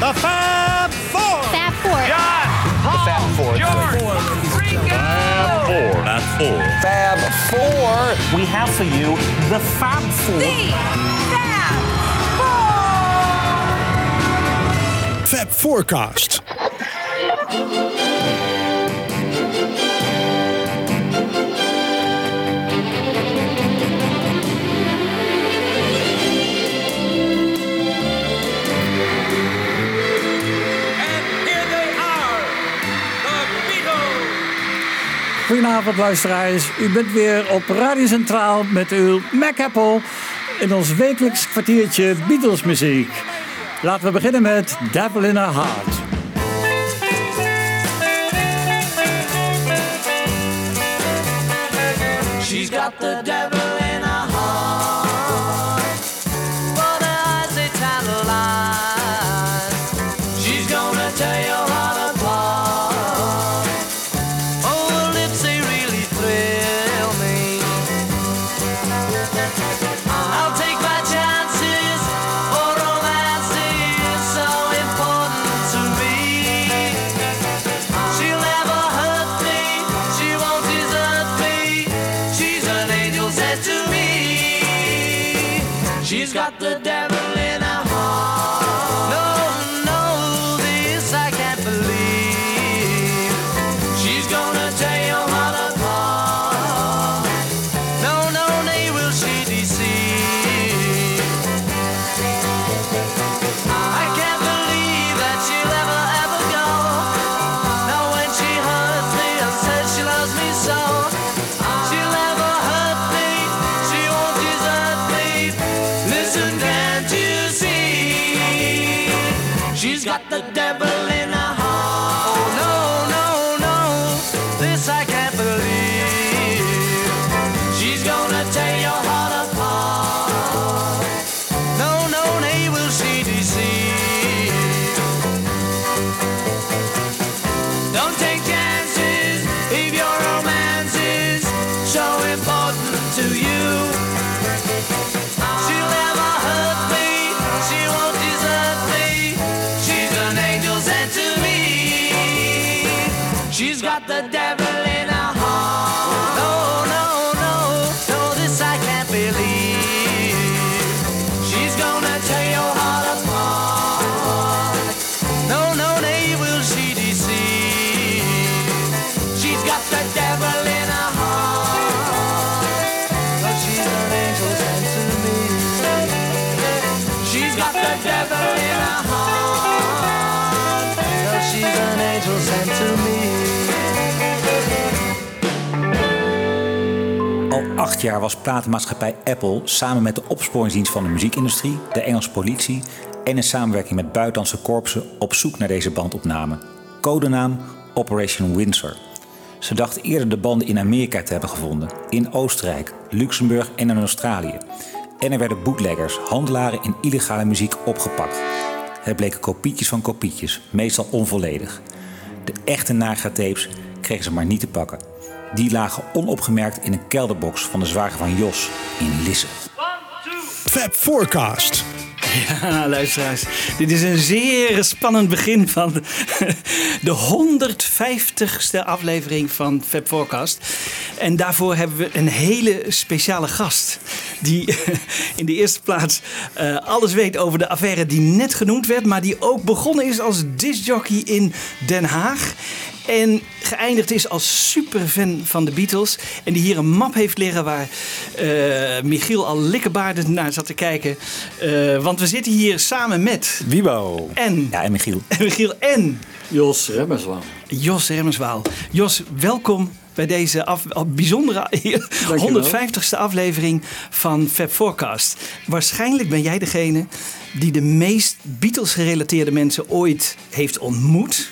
The Fab Four. Fab Four. John, Paul, Fab Four. George, Ringo. Four. Fab Four. Fab Four. We have for you the Fab Four. Fab Forecast. Goedenavond luisteraars, u bent weer op Radio Centraal met uw Mac Apple in ons wekelijks kwartiertje Beatles muziek. Laten we beginnen met Devil in Her Heart. She's got the devil the devil Jaar was platenmaatschappij Apple samen met de opsporingsdienst van de muziekindustrie, de Engelse politie en in samenwerking met buitenlandse korpsen op zoek naar deze bandopname. Codenaam Operation Windsor. Ze dachten eerder de banden in Amerika te hebben gevonden, in Oostenrijk, Luxemburg en in Australië. En er werden bootleggers, handelaren in illegale muziek opgepakt. Het bleken kopietjes van kopietjes, meestal onvolledig. De echte Nagra-tapes kregen ze maar niet te pakken. Die lagen onopgemerkt in een kelderbox van de zwager van Jos in Lisse. Fab Forecast. Ja, luisteraars. Dit is een zeer spannend begin van de, de 150ste aflevering van Fab Forecast. En daarvoor hebben we een hele speciale gast. Die in de eerste plaats eh, alles weet over de affaire die net genoemd werd. Maar die ook begonnen is als discjockey in Den Haag. En geëindigd is als superfan van de Beatles. En die hier een map heeft liggen waar eh, Michiel al likkebaardend naar zat te kijken. Eh, want we zitten hier samen met Wiebo. en, Ja, en Michiel. en Michiel en Jos Remmerswaal. Jos Remmerswaal. Jos, welkom bij deze af, bijzondere 150ste aflevering van Fab Forecast. Waarschijnlijk ben jij degene die de meest Beatles-gerelateerde mensen ooit heeft ontmoet.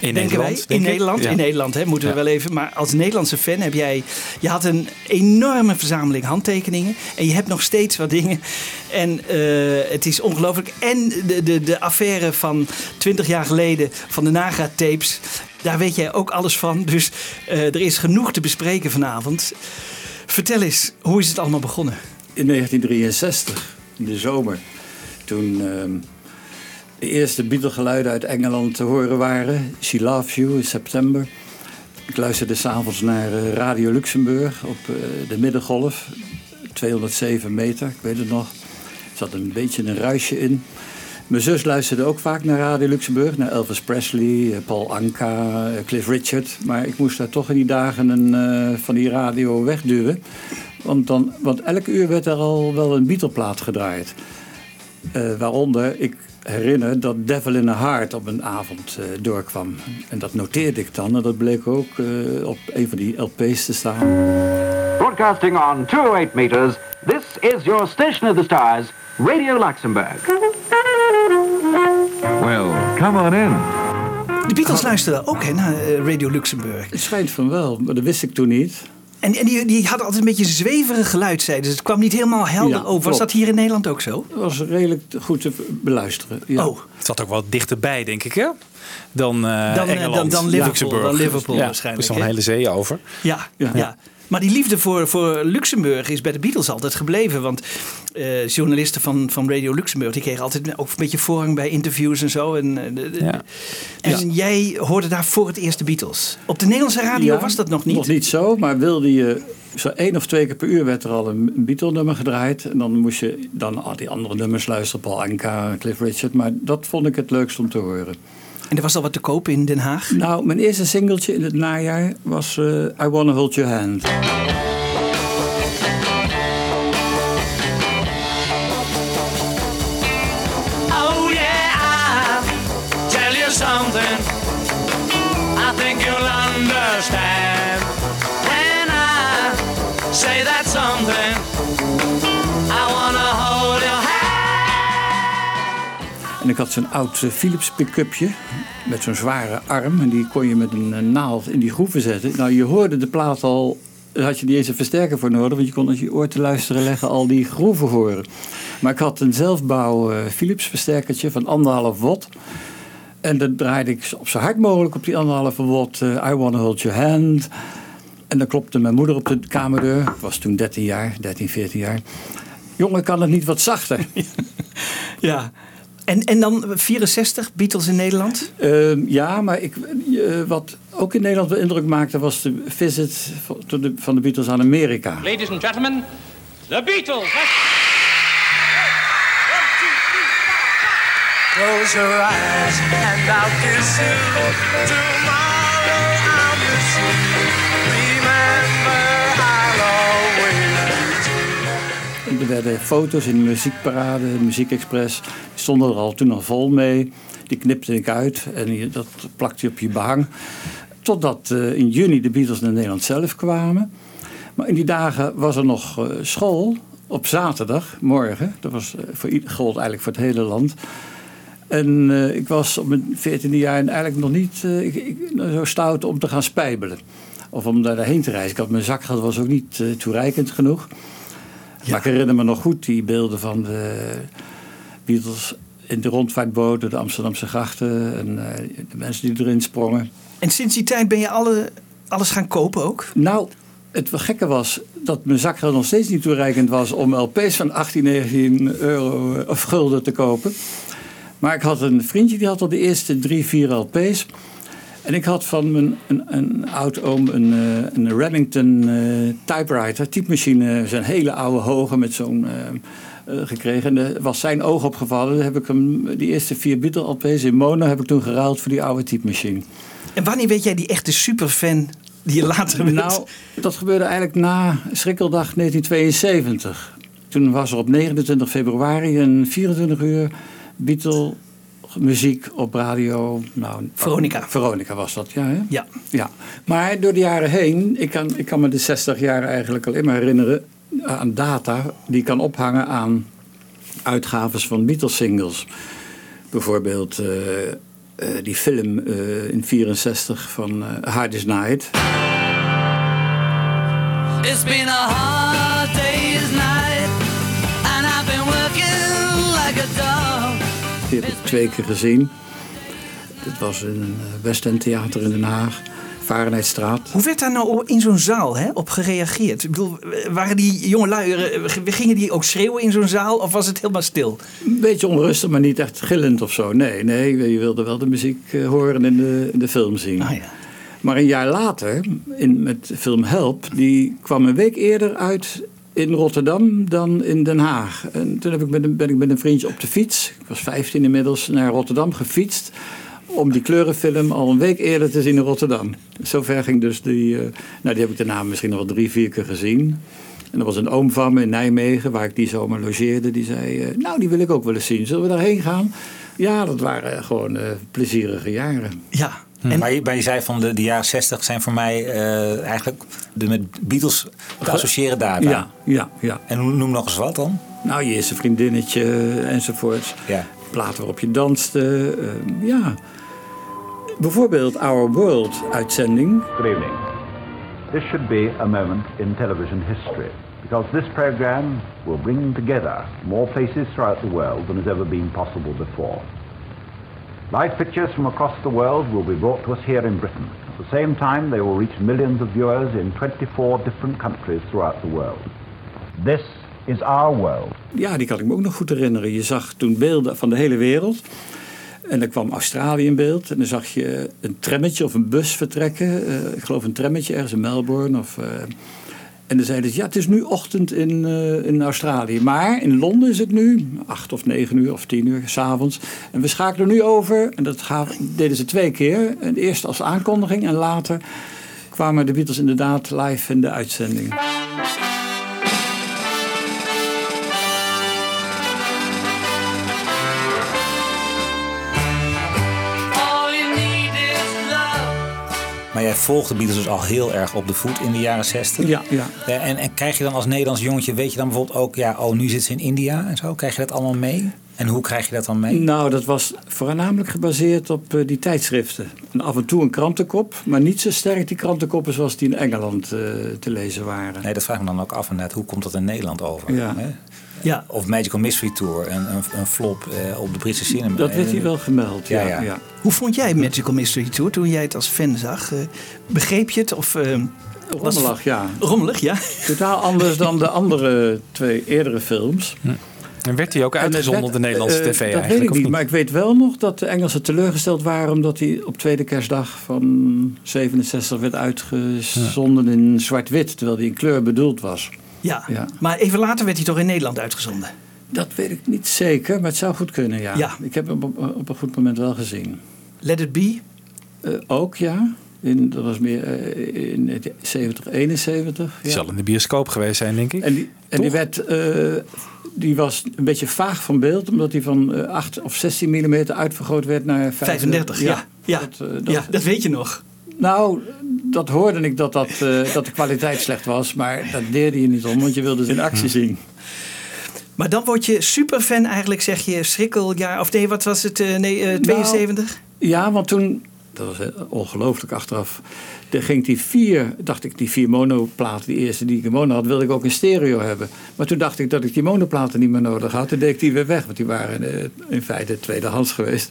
In denken wij. Nederland, in denk. Nederland, Ja. in Nederland hè, moeten we wel even. Maar als Nederlandse fan heb jij. Je had een enorme verzameling handtekeningen. En je hebt nog steeds wat dingen. En eh, het is ongelooflijk. En de, de, de affaire van 20 jaar geleden van de Naga-tapes. Daar weet jij ook alles van. Dus eh, er is genoeg te bespreken vanavond. Vertel eens, hoe is het allemaal begonnen? in 1963, in de zomer. Toen ehm, de eerste Beatle-geluiden uit Engeland te horen waren. She Loves You in september. Ik luisterde s'avonds naar eh, Radio Luxemburg op eh, de middengolf. 207 meter, ik weet het nog. Er zat een beetje een ruisje in. Mijn zus luisterde ook vaak naar Radio Luxemburg. Naar Elvis Presley, eh, Paul Anka, Cliff Richard. Maar ik moest daar toch in die dagen een, van die radio wegduwen. Want, dan, want elk uur werd er al wel een Beatle-plaat gedraaid. Waaronder, ik herinner dat Devil in a Heart op een avond eh, doorkwam. En dat noteerde ik dan. En dat bleek ook eh, op een van die LP's te staan. Broadcasting on 208 meters, this is your station of the stars, Radio Luxembourg. Well, come on in. De Beatles luisterden ook hè, naar eh, Radio Luxemburg. Het schijnt van wel, maar dat wist ik toen niet. En, en die, die hadden altijd een beetje zweverig geluid, zeiden ze. Het kwam niet helemaal helder Ja, over. Was klopt. dat hier in Nederland ook zo? Het was redelijk goed te beluisteren. Ja. Oh, Het zat ook wel dichterbij, denk ik, hè? Dan, eh Dan, eh, Engeland. dan- dan Liverpool, Luxemburg. dan Liverpool ja, waarschijnlijk, Er is hè? een hele zee over. ja, ja. Ja. Maar die liefde voor, voor Luxemburg is bij de Beatles altijd gebleven. Want eh, journalisten van, van Radio Luxemburg die kregen altijd ook een beetje voorrang bij interviews en zo. En, eh, Ja. en jij hoorde daar voor het eerst de Beatles. Op de Nederlandse radio Ja, was dat nog niet. Nog niet zo, maar wilde je... Zo één of twee keer per uur werd er al een Beatle-nummer gedraaid. En dan moest je dan al die andere nummers luisteren. Paul Anka, Cliff Richard. Maar dat vond ik het leukst om te horen. En er was al wat te koop in Den Haag. Nou, mijn eerste singeltje in het najaar was eh, I Wanna Hold Your Hand. Ik had zo'n oud eh, Philips pick-upje met zo'n zware arm. En die kon je met een eh, naald in die groeven zetten. Nou, je hoorde de plaat al, daar had je niet eens een versterker voor nodig. Want je kon als je oor te luisteren leggen al die groeven horen. Maar ik had een zelfbouw eh, Philips versterkertje van anderhalf watt. En dat draaide ik op zo hard mogelijk op die anderhalve watt. eh, I Wanna Hold Your Hand. En dan klopte mijn moeder op de kamerdeur. Ik was toen 13 jaar, 13, 14 jaar. Jongen, kan het niet wat zachter? Ja. En, en dan 64, Beatles in Nederland. Ehm, ja, maar ik, eh, wat ook in Nederland wel indruk maakte was de visit van de, van de Beatles aan Amerika. Ladies and gentlemen, the Beatles. Close your eyes and I'll kiss you. Tomorrow er werden foto's in de muziekparade, Muziek Express. Die stonden er al toen al vol mee. Die knipte ik uit en dat plakte je op je behang. Totdat eh, in juni de Beatles naar Nederland zelf kwamen. Maar in die dagen was er nog eh, school op zaterdag, morgen. Dat was eh, voor gold eigenlijk voor het hele land. En ik was op mijn veertiende jaar en eigenlijk nog niet ik, ik, zo stout om te gaan spijbelen. Of om daarheen te reizen. Ik had mijn zakgeld was ook niet toereikend genoeg. Maar ik herinner me nog goed die beelden van de Beatles in de rondvaartboot door de Amsterdamse grachten. En eh, de mensen die erin sprongen. En sinds die tijd ben je alle, alles gaan kopen ook? Nou, het gekke was dat mijn zakgeld nog steeds niet toereikend was om LP's van 18, 19 euro eh, of gulden te kopen. Maar ik had een vriendje die had al de eerste drie, vier LP's. En ik had van mijn een, een oud oom een, eh, een Remington eh, typewriter, typemachine, zo'n hele oude hoge met zo'n eh, gekregen. En er was zijn oog opgevallen. Dan heb ik hem, die eerste vier Beatle LP's in mono heb ik toen geruild voor die oude typemachine. En wanneer weet jij die echte superfan die je later werd? Nou, dat gebeurde eigenlijk na Schrikkeldag 1972. Toen was er op 29 februari een 24 uur Beatle muziek op radio. Nou, Veronica. Veronica was dat, ja. Hè? Ja. ja. Maar door de jaren heen, ik kan, ik kan me de 60 jaar eigenlijk alleen maar herinneren aan data die kan ophangen aan uitgaves van Beatles singles. Bijvoorbeeld eh, eh, die film eh, in 64 van eh Hard Night. It's been a hard day's twee keer gezien. Dit was in een eh, West End Theater in Den Haag. Fahrenheitstraat. Hoe werd daar nou in zo'n zaal hè, op gereageerd? Ik bedoel, waren die jonge lui, eh, gingen die ook schreeuwen in zo'n zaal of was het helemaal stil? Een beetje onrustig, maar niet echt gillend of zo. Nee, nee, je wilde wel de muziek eh, horen en de, de film zien. Ah, ja. Maar een jaar later, in, met de film Help, die kwam een week eerder uit in Rotterdam dan in Den Haag. En toen heb ik met een, ben ik met een vriendje op de fiets, ik was 15 inmiddels, naar Rotterdam gefietst. Om die kleurenfilm al een week eerder te zien in Rotterdam. Zover ging dus die. eh, nou, die heb ik daarna misschien nog wel drie, vier keer gezien. En er was een oom van me in Nijmegen, waar ik die zomer logeerde. Die zei: eh, Nou, die wil ik ook wel eens zien. Zullen we daarheen gaan? Ja, dat waren gewoon eh, plezierige jaren. Ja. En, maar, je, maar je zei van de, de jaren 60 zijn voor mij eh, eigenlijk de met Beatles te associëren data. Ja, ja, ja. En noem nog eens wat dan? Nou, je eerste vriendinnetje enzovoort. Ja. Platen waarop je danste. eh, ja. Bijvoorbeeld Our World uitzending. Good evening. This should be a moment in television history because this program will bring together more places throughout the world than has ever been possible before. Live pictures from across the world will be brought to us here in Britain. At the same time, they will reach millions of viewers in 24 different countries throughout the world. This is our world. Ja, die kan ik me ook nog goed herinneren. Je zag toen beelden van de hele wereld. En dan kwam Australië in beeld. En dan zag je een trammetje of een bus vertrekken. Eh, ik geloof een trammetje ergens in Melbourne. Of, eh, en dan zeiden ze, ja, het is nu ochtend in, eh, in Australië. Maar in Londen is het nu acht of negen uur of tien uur s'avonds. En we schakelen nu over. En dat deden ze twee keer. En eerst als aankondiging en later kwamen de Beatles inderdaad live in de uitzending. Maar jij volgt de Beatles dus al heel erg op de voet in de jaren 60. Ja, ja. En, en krijg je dan als Nederlands jongetje, weet je dan bijvoorbeeld ook, ja, oh, nu zit ze in India en zo? Krijg je dat allemaal mee? En hoe krijg je dat dan mee? Nou, dat was voornamelijk gebaseerd op eh, die tijdschriften. En af en toe een krantenkop, maar niet zo sterk die krantenkoppen zoals die in Engeland eh, te lezen waren. Nee, dat vraag ik me dan ook af inderdaad. Hoe komt dat in Nederland over? Ja. Hè? Ja. Of Magical Mystery Tour, een, een, een flop eh, op de Britse cinema. Dat werd hier wel gemeld, ja. Ja, ja. ja. Hoe vond jij Magical Mystery Tour toen jij het als fan zag? Eh, begreep je het? Of, eh, was- Rommelig, ja. Rommelig, ja. Totaal anders dan de andere twee eerdere films. En werd hij ook uitgezonden op de Nederlandse eh, tv Dat eigenlijk? weet ik niet, maar ik weet wel nog dat de Engelsen teleurgesteld waren... omdat hij op tweede kerstdag van 67 werd uitgezonden in zwart-wit... terwijl hij in kleur bedoeld was. Ja. Ja. Maar even later werd hij toch in Nederland uitgezonden? Dat weet ik niet zeker, maar het zou goed kunnen, ja. Ja. Ik heb hem op, op een goed moment wel gezien. Let It Be? Eh, ook, ja. In, dat was meer eh, in 70, 71. Die Ja. zal in de bioscoop geweest zijn, denk ik. En, die, en die, werd, eh, die was een beetje vaag van beeld, omdat die van eh, 8 of 16 mm uitvergroot werd naar 35, ja. Ja, Dat, dat- ja, dat weet je nog. Nou, dat hoorde ik dat, dat, eh, dat de kwaliteit slecht was, maar dat deerde je niet om, want je wilde ze in actie zien. Maar dan word je superfan eigenlijk, zeg je, schrikkeljaar... Of nee, wat was het? eh, nee, Nou, eh, 72? Ja, want toen, dat was ongelooflijk achteraf. Er ging die vier, dacht ik, die vier monoplaten, die eerste die ik in mono had, wilde ik ook in stereo hebben. Maar toen dacht ik dat ik die monoplaten niet meer nodig had. Toen deed ik die weer weg, want die waren in feite tweedehands geweest.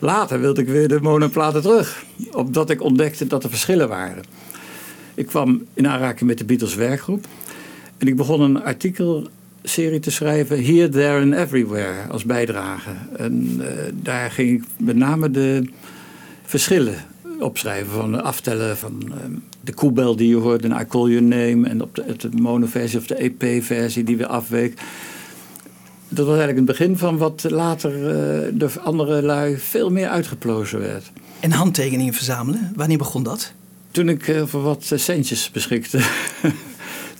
Later wilde ik weer de monoplaten terug, omdat ik ontdekte dat er verschillen waren. Ik kwam in aanraking met de Beatles werkgroep. En ik begon een artikelserie te schrijven, Here, There and Everywhere, als bijdrage. En eh, daar ging ik met name de verschillen opschrijven. Van aftellen van eh, de koebel die je hoort in I Call Your Name. En op de, de monoversie of de EP-versie die weer afweek. Dat was eigenlijk het begin van wat later eh door andere lui veel meer uitgeplozen werd. En handtekeningen verzamelen, wanneer begon dat? Toen ik eh, voor wat centjes beschikte.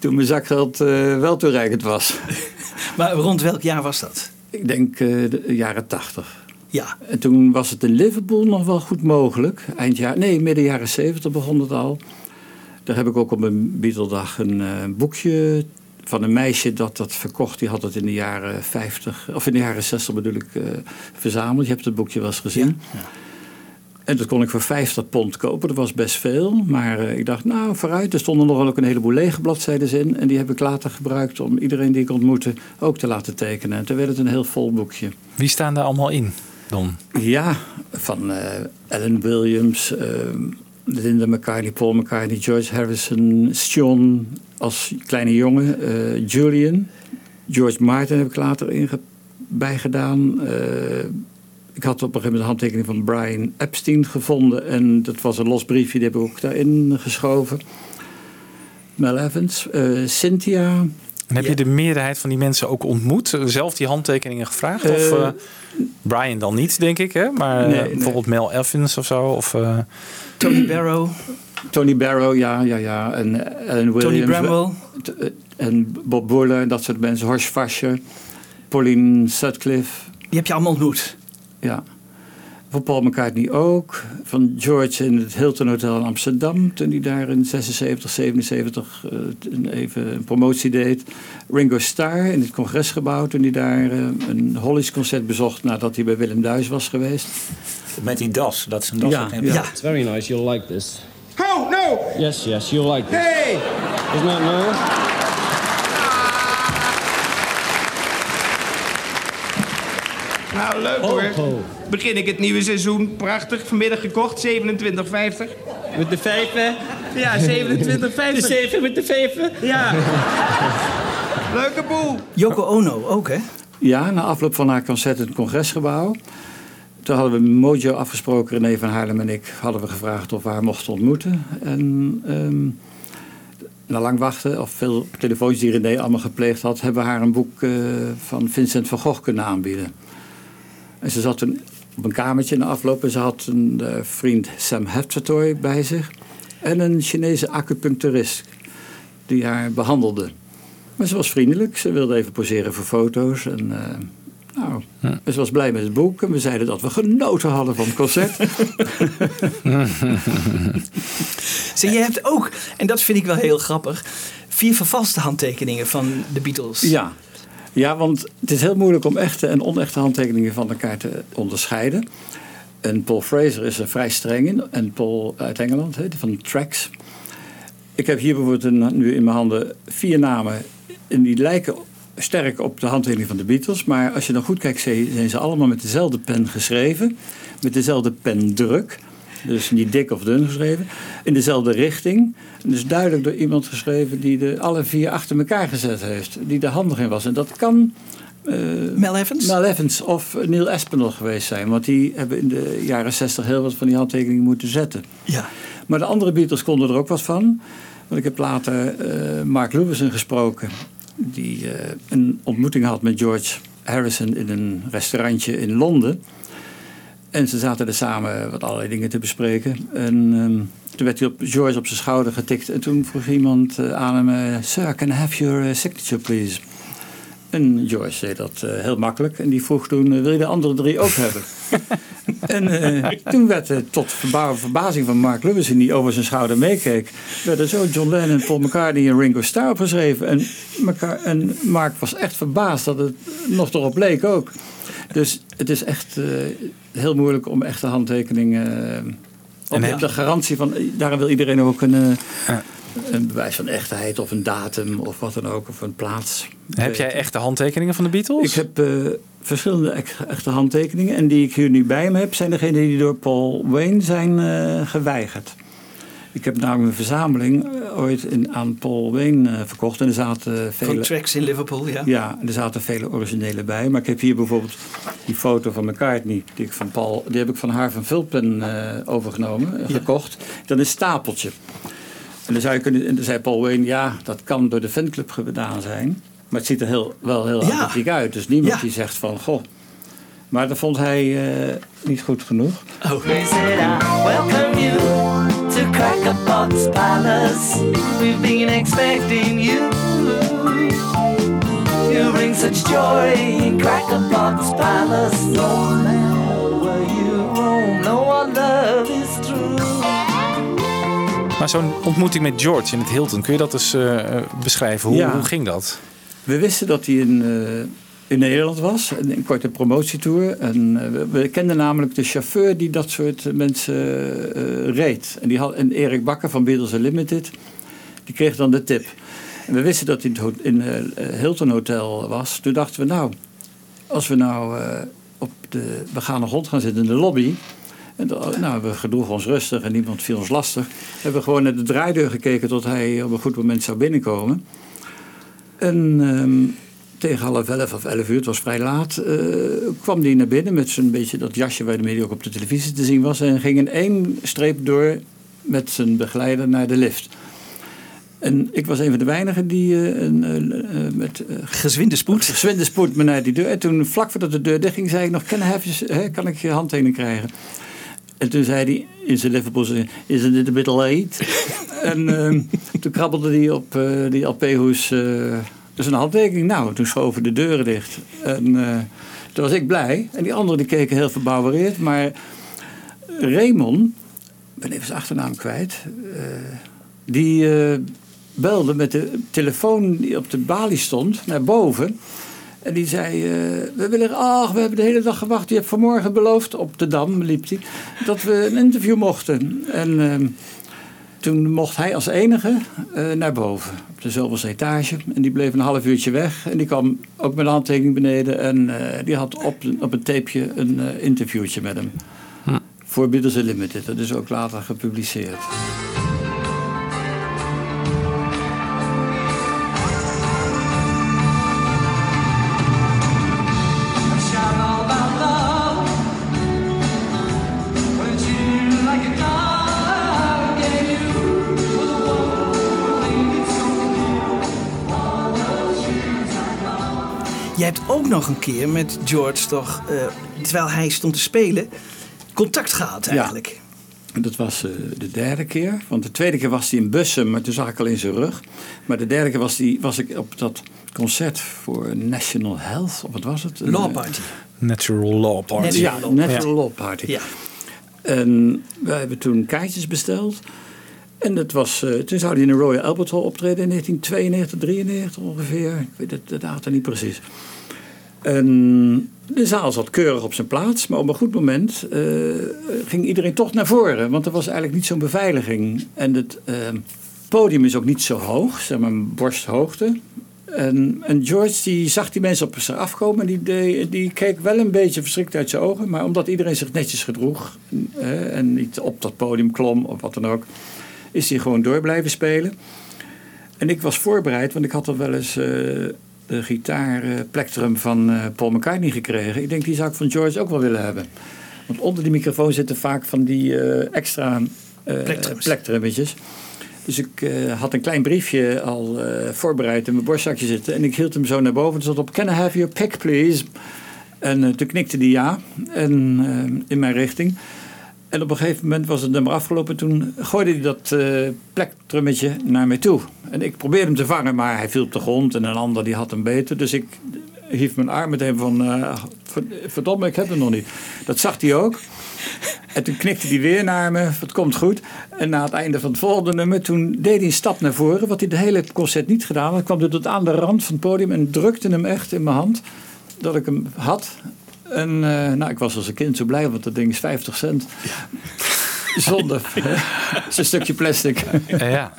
Toen mijn zakgeld eh, wel toereikend was. Maar rond welk jaar was dat? Ik denk eh, de jaren tachtig. Ja, En toen was het in Liverpool nog wel goed mogelijk. Eind jaar, nee, midden jaren zeventig begon het al. Daar heb ik ook op mijn Beatledag een eh, boekje van een meisje dat dat verkocht. Die had het in de jaren 50, of in de jaren 60 bedoel ik, eh, verzameld. Je hebt het boekje wel eens gezien. En dat kon ik voor 50 pond kopen. Dat was best veel. Maar eh, ik dacht, nou, vooruit. Er stonden nog wel ook een heleboel lege bladzijden in. En die heb ik later gebruikt om iedereen die ik ontmoette ook te laten tekenen. En toen werd het een heel vol boekje. Wie staan daar allemaal in dan? Ja, van eh Alan Williams, eh, Linda McCartney, Paul McCartney, George Harrison, John als kleine jongen, eh, Julian. George Martin heb ik later inge- bijgedaan. Eh, ik had op een gegeven moment een handtekening van Brian Epstein gevonden. En dat was een los briefje, die heb ik ook daarin geschoven. Mel Evans, eh, Cynthia. En heb je de meerderheid van die mensen ook ontmoet? Zelf die handtekeningen gevraagd? of Eh, eh, Brian dan niet, denk ik, hè? Maar eh, Nee, nee. bijvoorbeeld Mel Evans of zo? Of, eh, Tony Barrow, Tony Barrow, ja, ja, ja. En eh, Williams. Tony Bramwell. Eh, En Bob Boiler, dat soort mensen. Horst Fascher, Pauline Sutcliffe. Die heb je allemaal ontmoet. Ja. Van Paul McCartney ook. Van George in het Hilton Hotel in Amsterdam. Toen hij daar in 76, 77 eh, een- even een promotie deed. Ringo Starr in het congresgebouw. Toen hij daar eh, een Hollies concert bezocht nadat hij bij Willem Duis was geweest. Met die das, dat is een das. Ja, ja. It's very nice. You'll like this. Oh, no! Yes, yes, you'll like this. Hey! Isn't that nice? Nou, leuk hoor. Begin ik het nieuwe seizoen. Prachtig. Vanmiddag gekocht. 27,50. Met de vijven. Ja, 27,50. De zeven met de vijven. Ja. Leuke boel. Yoko Ono ook, hè? Ja, na afloop van haar concert in het congresgebouw. Toen hadden we Mojo afgesproken, René van Haarlem en ik, hadden we gevraagd of we haar mochten ontmoeten. En ehm, na lang wachten, of veel telefoontjes die René allemaal gepleegd had, hebben we haar een boek eh, van Vincent van Gogh kunnen aanbieden. En ze zat toen op een kamertje in de afloop en ze had een eh, vriend Sam Heftertoy bij zich. En een Chinese acupuncturist die haar behandelde. Maar ze was vriendelijk. Ze wilde even poseren voor foto's. En, eh, nou, Ze was blij met het boek. En we zeiden dat we genoten hadden van het concert. Zie, je hebt ook, en dat vind ik wel heel grappig, vier vervalste handtekeningen van de Beatles. ja. Ja, want het is heel moeilijk om echte en onechte handtekeningen van elkaar te onderscheiden. En Paul Fraser is er vrij streng in. En Paul uit Engeland, hè, van Tracks. Ik heb hier bijvoorbeeld een- nu in mijn handen vier namen. En die lijken sterk op de handtekening van de Beatles. Maar als je dan goed kijkt, zijn ze allemaal met dezelfde pen geschreven. Met dezelfde pendruk. Dus niet dik of dun geschreven. In dezelfde richting. Dus duidelijk door iemand geschreven die de alle vier achter elkaar gezet heeft. Die er handig in was. En dat kan eh, Mel Evans? Mel Evans of Neil Aspinall geweest zijn. Want die hebben in de jaren 60 heel wat van die handtekeningen moeten zetten. Ja. Maar de andere Beatles konden er ook wat van. Want ik heb later eh, Mark Lewison gesproken. Die eh, een ontmoeting had met George Harrison in een restaurantje in Londen. En ze zaten er samen wat allerlei dingen te bespreken. En ehm, toen werd hij op George op zijn schouder getikt. En toen vroeg iemand eh, aan hem... eh, Sir, can I have your eh, signature, please? En George deed dat heel makkelijk. En die vroeg toen, wil je de andere drie ook hebben? en toen werd er tot verba- verbazing van Mark Lewison, die over zijn schouder meekeek... werden zo John Lennon, Paul McCartney en Ringo Starr opgeschreven. En, en Mark was echt verbaasd dat het nog erop leek ook. Dus het is echt eh, heel moeilijk om echte handtekeningen... eh, op En, eh, de garantie van, daarom wil iedereen ook een, eh, een bewijs van echtheid of een datum of wat dan ook, of een plaats. Heb jij echte handtekeningen van de Beatles? Ik heb eh, verschillende echte handtekeningen. En die ik hier nu bij me heb, zijn degene die door Paul Wayne zijn eh, geweigerd. Ik heb namelijk een verzameling eh, ooit in, aan Paul Wayne eh, verkocht. En er zaten Van vele... tracks in Liverpool, ja. Ja, er zaten vele originele bij. Maar ik heb hier bijvoorbeeld die foto van McCartney. Die, ik van Paul, die heb ik van haar van Vulpen eh, overgenomen, gekocht. Dat is een stapeltje. En dan, zou je kunnen, en dan zei Paul Wayne, ja, dat kan door de fanclub gedaan zijn. Maar het ziet er heel, wel heel Ja. authentiek uit. Dus niemand Ja. die zegt van, goh. Maar dat vond hij eh, niet goed genoeg. Oh. To Crackerbox Palace. We've been expecting you. You bring such joy in Crackerbox Palace. No matter where you roam, no one love is true. Maar zo'n ontmoeting met George in het Hilton, kun je dat eens eh, eh, beschrijven? Hoe, Ja. hoe ging dat? We wisten dat hij in, eh, in Nederland was, een, een korte promotietour. En eh, we, we kenden namelijk de chauffeur die dat soort mensen eh, reed. En, die had, en Erik Bakker van Beatles Unlimited, die kreeg dan de tip. En we wisten dat hij in het in eh, Hilton Hotel was. Toen dachten we, nou, als we nou op de begane grond gaan zitten in de lobby... En nou, we gedroegen ons rustig en niemand viel ons lastig. We hebben gewoon naar de draaideur gekeken tot hij op een goed moment zou binnenkomen. En ehm, tegen half elf of elf uur, het was vrij laat, eh, kwam hij naar binnen met zo'n beetje dat jasje waarmee hij ook op de televisie te zien was. En ging in één streep door met zijn begeleider naar de lift. En ik was een van de weinigen die eh, eh, met Gezwinde spoed. gezwinde spoed me naar die deur. En toen, vlak voordat de deur dicht ging, zei ik nog: your- hè, kan ik je handtekening krijgen? En toen zei hij in zijn Liverpool: Isn't it a bit late? en ehm, toen krabbelde hij op die LP-hoes eh zijn handtekening. Nou, toen schoven de deuren dicht. En eh, toen was ik blij. En die anderen die keken heel verbouwereerd. Maar Raymond, ben even zijn achternaam kwijt. eh, die eh, belde met de telefoon die op de balie stond naar boven. En die zei, we willen, ach, we hebben de hele dag gewacht. Je hebt vanmorgen beloofd, op de Dam liep hij, dat we een interview mochten. En ehm, toen mocht hij als enige eh, naar boven, op de zoveelste etage. En die bleef een half uurtje weg. En die kwam ook met een handtekening beneden. En eh, die had op, op een tapeje een eh, interviewtje met hem. Voor Beatles Unlimited. Dat is ook later gepubliceerd. Hebt ook nog een keer met George toch, eh, terwijl hij stond te spelen, contact gehad eigenlijk. En Dat was eh, de derde keer. Want de tweede keer was hij in Bussum, maar toen zag ik al in zijn rug. Maar de derde keer was, die, was ik op dat concert voor National Health. Of wat was het? Law Een, Party. Natural Law Party. Ja, Natural Law Party. Ja. En wij hebben toen kaartjes besteld. En dat was, eh, toen zou hij in de Royal Albert Hall optreden in 1992, 93 ongeveer. Ik weet het, de datum niet precies. En de zaal zat keurig op zijn plaats, maar op een goed moment eh, ging iedereen toch naar voren. Want er was eigenlijk niet zo'n beveiliging. En het eh, podium is ook niet zo hoog, zeg maar borsthoogte. En, George die zag die mensen op zich afkomen. en Die, die keek wel een beetje verschrikt uit zijn ogen. Maar omdat iedereen zich netjes gedroeg eh, en niet op dat podium klom of wat dan ook, is hij gewoon door blijven spelen. En ik was voorbereid, want ik had al wel eens eh, de gitaarplectrum van eh, Paul McCartney gekregen. Ik denk, die zou ik van George ook wel willen hebben. Want onder die microfoon zitten vaak van die eh, extra eh Plektrums. plektrummetjes. Dus ik had een klein briefje al voorbereid in mijn borstzakje zitten. En ik hield hem zo naar boven. Er stond op, can I have your pick please? En toen knikte hij ja. En, in mijn richting. En op een gegeven moment was het nummer afgelopen. Toen gooide hij dat eh plektrummetje naar mij toe. En ik probeerde hem te vangen, maar hij viel op de grond. En een ander die had hem beter. Dus ik hief mijn arm meteen van... verd- verdomme, ik heb hem nog niet. Dat zag hij ook. En toen knikte hij weer naar me. Het komt goed. En na het einde van het volgende nummer... toen deed hij een stap naar voren. Wat hij de hele concert niet gedaan had. kwam hij tot aan de rand van het podium... en drukte hem echt in mijn hand. Dat ik hem had. En eh, nou, ik was als een kind zo blij, want dat ding is 50 cent. Zonde. Het is een stukje plastic. Ja.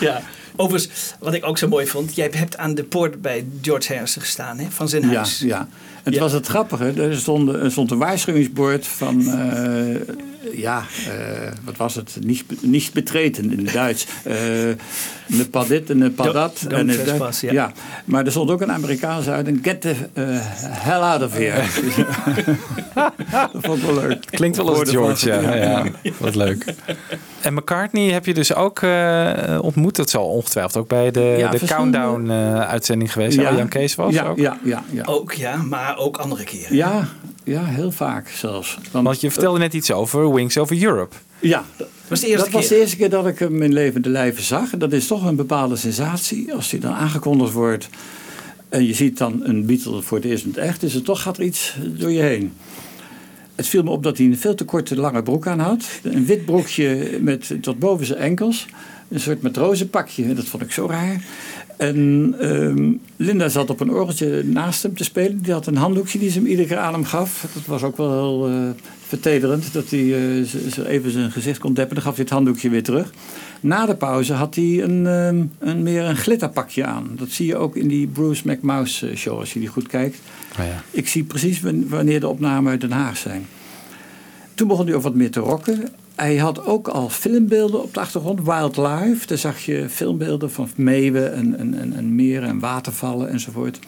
Ja. Overigens, wat ik ook zo mooi vond, jij hebt aan de poort bij George Harrison gestaan, hè, van zijn Ja, huis. ja. Het Ja. was het grappige. Er stond, er stond een waarschuwingsbord van... eh, ja, eh, wat was het? Niet, niet betreten in het Duits. Eh ne pas dit en ne pas Don't- dat. don't En het- trespass, ja. ja. Maar er stond ook een Amerikaans uit. En get the eh, hell out of here. dat vond ik wel leuk. Klinkt wel als George, ja. ja. Wat leuk. En McCartney heb je dus ook eh, ontmoet. Dat zal ongetwijfeld ook bij de, Ja, de Countdown-uitzending geweest. Ja. Jan Kees was ja, ook. Ja, ja, ja. Ook ja, maar ook andere keren. Ja, ja, heel vaak zelfs. Want je vertelde net iets over Wings Over Europe. Ja, was de eerste dat was keer. de eerste keer dat ik hem in levende lijven zag. En dat is toch een bepaalde sensatie. Als hij dan aangekondigd wordt en je ziet dan een Beatle voor het eerst in het echt, is er toch gaat er iets door je heen. Het viel me op dat hij een veel te korte lange broek aan had. Een wit broekje met tot boven zijn enkels. Een soort matrozenpakje. Dat vond ik zo raar. En ehm, Linda zat op een orgeltje naast hem te spelen. Die had een handdoekje die ze hem iedere keer aan hem gaf. Dat was ook wel heel eh, vertederend. Dat hij eh, even zijn gezicht kon deppen. Dan gaf hij het handdoekje weer terug. Na de pauze had hij een, ehm, een, meer een glitterpakje aan. Dat zie je ook in die Bruce McMouse eh, show als je die goed kijkt. Oh ja. Ik zie precies wan- wanneer de opnamen uit Den Haag zijn. toen begon hij ook wat meer te rocken. Hij had ook al filmbeelden op de achtergrond. Wildlife, daar zag je filmbeelden van meeuwen en, en, en, en meren en watervallen enzovoort.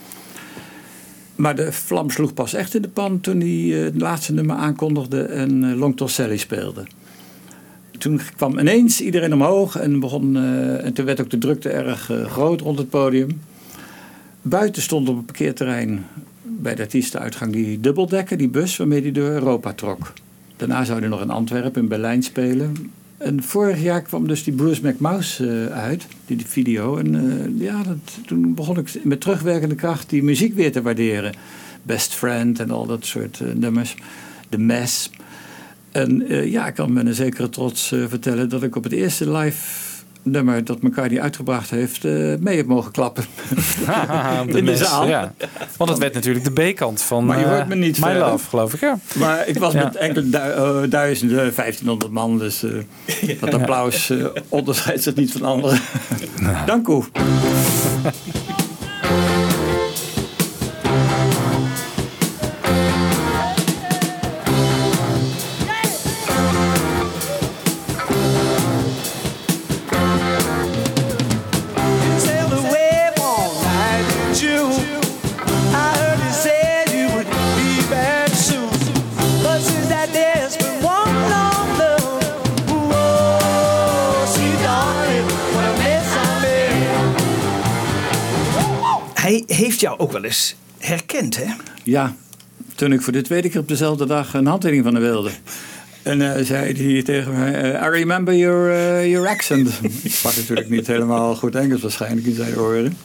Maar de vlam sloeg pas echt in de pan toen hij eh, het laatste nummer aankondigde en eh, Long Sally speelde. Toen kwam ineens iedereen omhoog en, eh, en toen werd ook de drukte erg groot rond het podium. Buiten stond op het parkeerterrein bij de artiestenuitgang die dubbeldekker, die bus waarmee hij door Europa trok. Daarna zou hij nog in Antwerpen, in Berlijn spelen. En vorig jaar kwam dus die Bruce McMouse eh, uit, die, video. En eh, ja, dat, toen begon ik met terugwerkende kracht die muziek weer te waarderen. Best Friend en al dat soort eh, nummers. The Mess. En ja, ik kan met een zekere trots vertellen dat ik op het eerste live nummer dat McCartney uitgebracht heeft, eh, mee heb mogen klappen. Haha, In de mes, zaal. Ja. Want het werd natuurlijk de B-kant van Maar je eh, hoort me niet My verder. Love, geloof ik. Ja. Maar ik was Ja. met enkele du eh, duizenden, 1500 man, dus eh, dat applaus eh, onderscheidt zich niet van anderen. Dank u. heeft jou ook wel eens herkend, hè? Ja, toen ik voor de tweede keer op dezelfde dag een handtekening van hem wilde. En eh, zei hij tegen mij, eh, I remember your, eh, your accent. ik sprak natuurlijk niet helemaal goed Engels waarschijnlijk in zijn oren.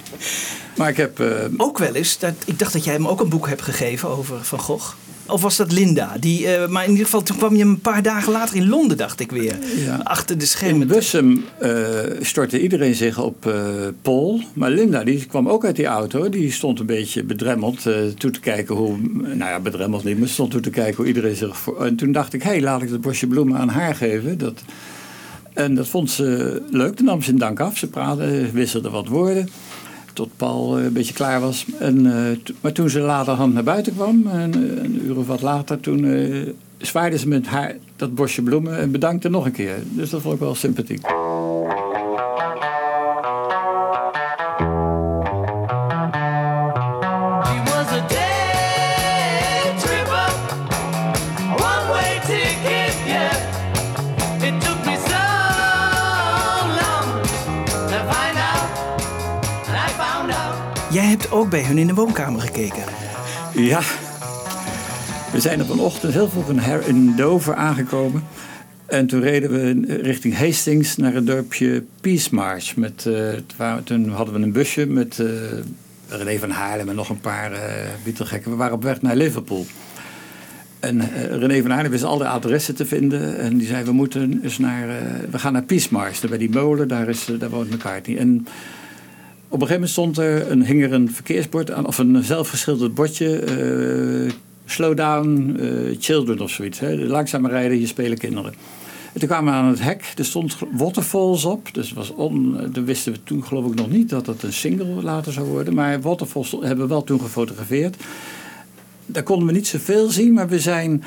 Maar ik heb... Ook wel eens, dat, ik dacht dat jij hem ook een boek hebt gegeven over Van Gogh. Of was dat Linda? Die, eh, maar in ieder geval, toen kwam je een paar dagen later in Londen, dacht ik weer. Ja. Achter de In schermen. Bussum eh, stortte iedereen zich op eh, Paul. Maar Linda die kwam ook uit die auto. Die stond een beetje bedremmeld toe te kijken hoe... Nou ja, bedremmeld niet, maar stond toe te kijken hoe iedereen zich... Voor, en toen dacht ik, hé, hey, laat ik dat bosje bloemen aan haar geven. Dat, en dat vond ze leuk. Toen nam ze een dank af. Ze praten, wisselden wat woorden. Tot Paul eh, een beetje klaar was. En, eh, maar toen ze laterhand naar buiten kwam, en, eh, een uur of wat later, toen zwaaide ze met haar dat bosje bloemen en bedankte nog een keer. Dus dat vond ik wel sympathiek. Ook bij hun in de woonkamer gekeken. Ja, we zijn op een ochtend heel vroeg in, Dover aangekomen. En toen reden we richting Hastings naar het dorpje Peace Marsh. Met, eh, waren- toen hadden we een busje met eh René van Haarlem en nog een paar eh Beatle-gekken. We waren op weg naar Liverpool. En eh, René van Haarlem wist al de adressen te vinden. En die zei, we moeten eens naar... we gaan naar Peace Marsh. Daar Bij die molen, daar, is, daar woont McCartney. En op een gegeven moment stond er een, hing er een verkeersbord aan, of een zelfgeschilderd bordje. eh, slow down, eh, children of zoiets. Hè. Langzamer rijden, hier spelen kinderen. En toen kwamen we aan het hek, er stond Waterfalls op. Dus was on, eh, toen wisten we toen geloof ik nog niet dat het een single later zou worden. Maar Waterfalls hebben we wel toen gefotografeerd. Daar konden we niet zoveel zien, maar we zijn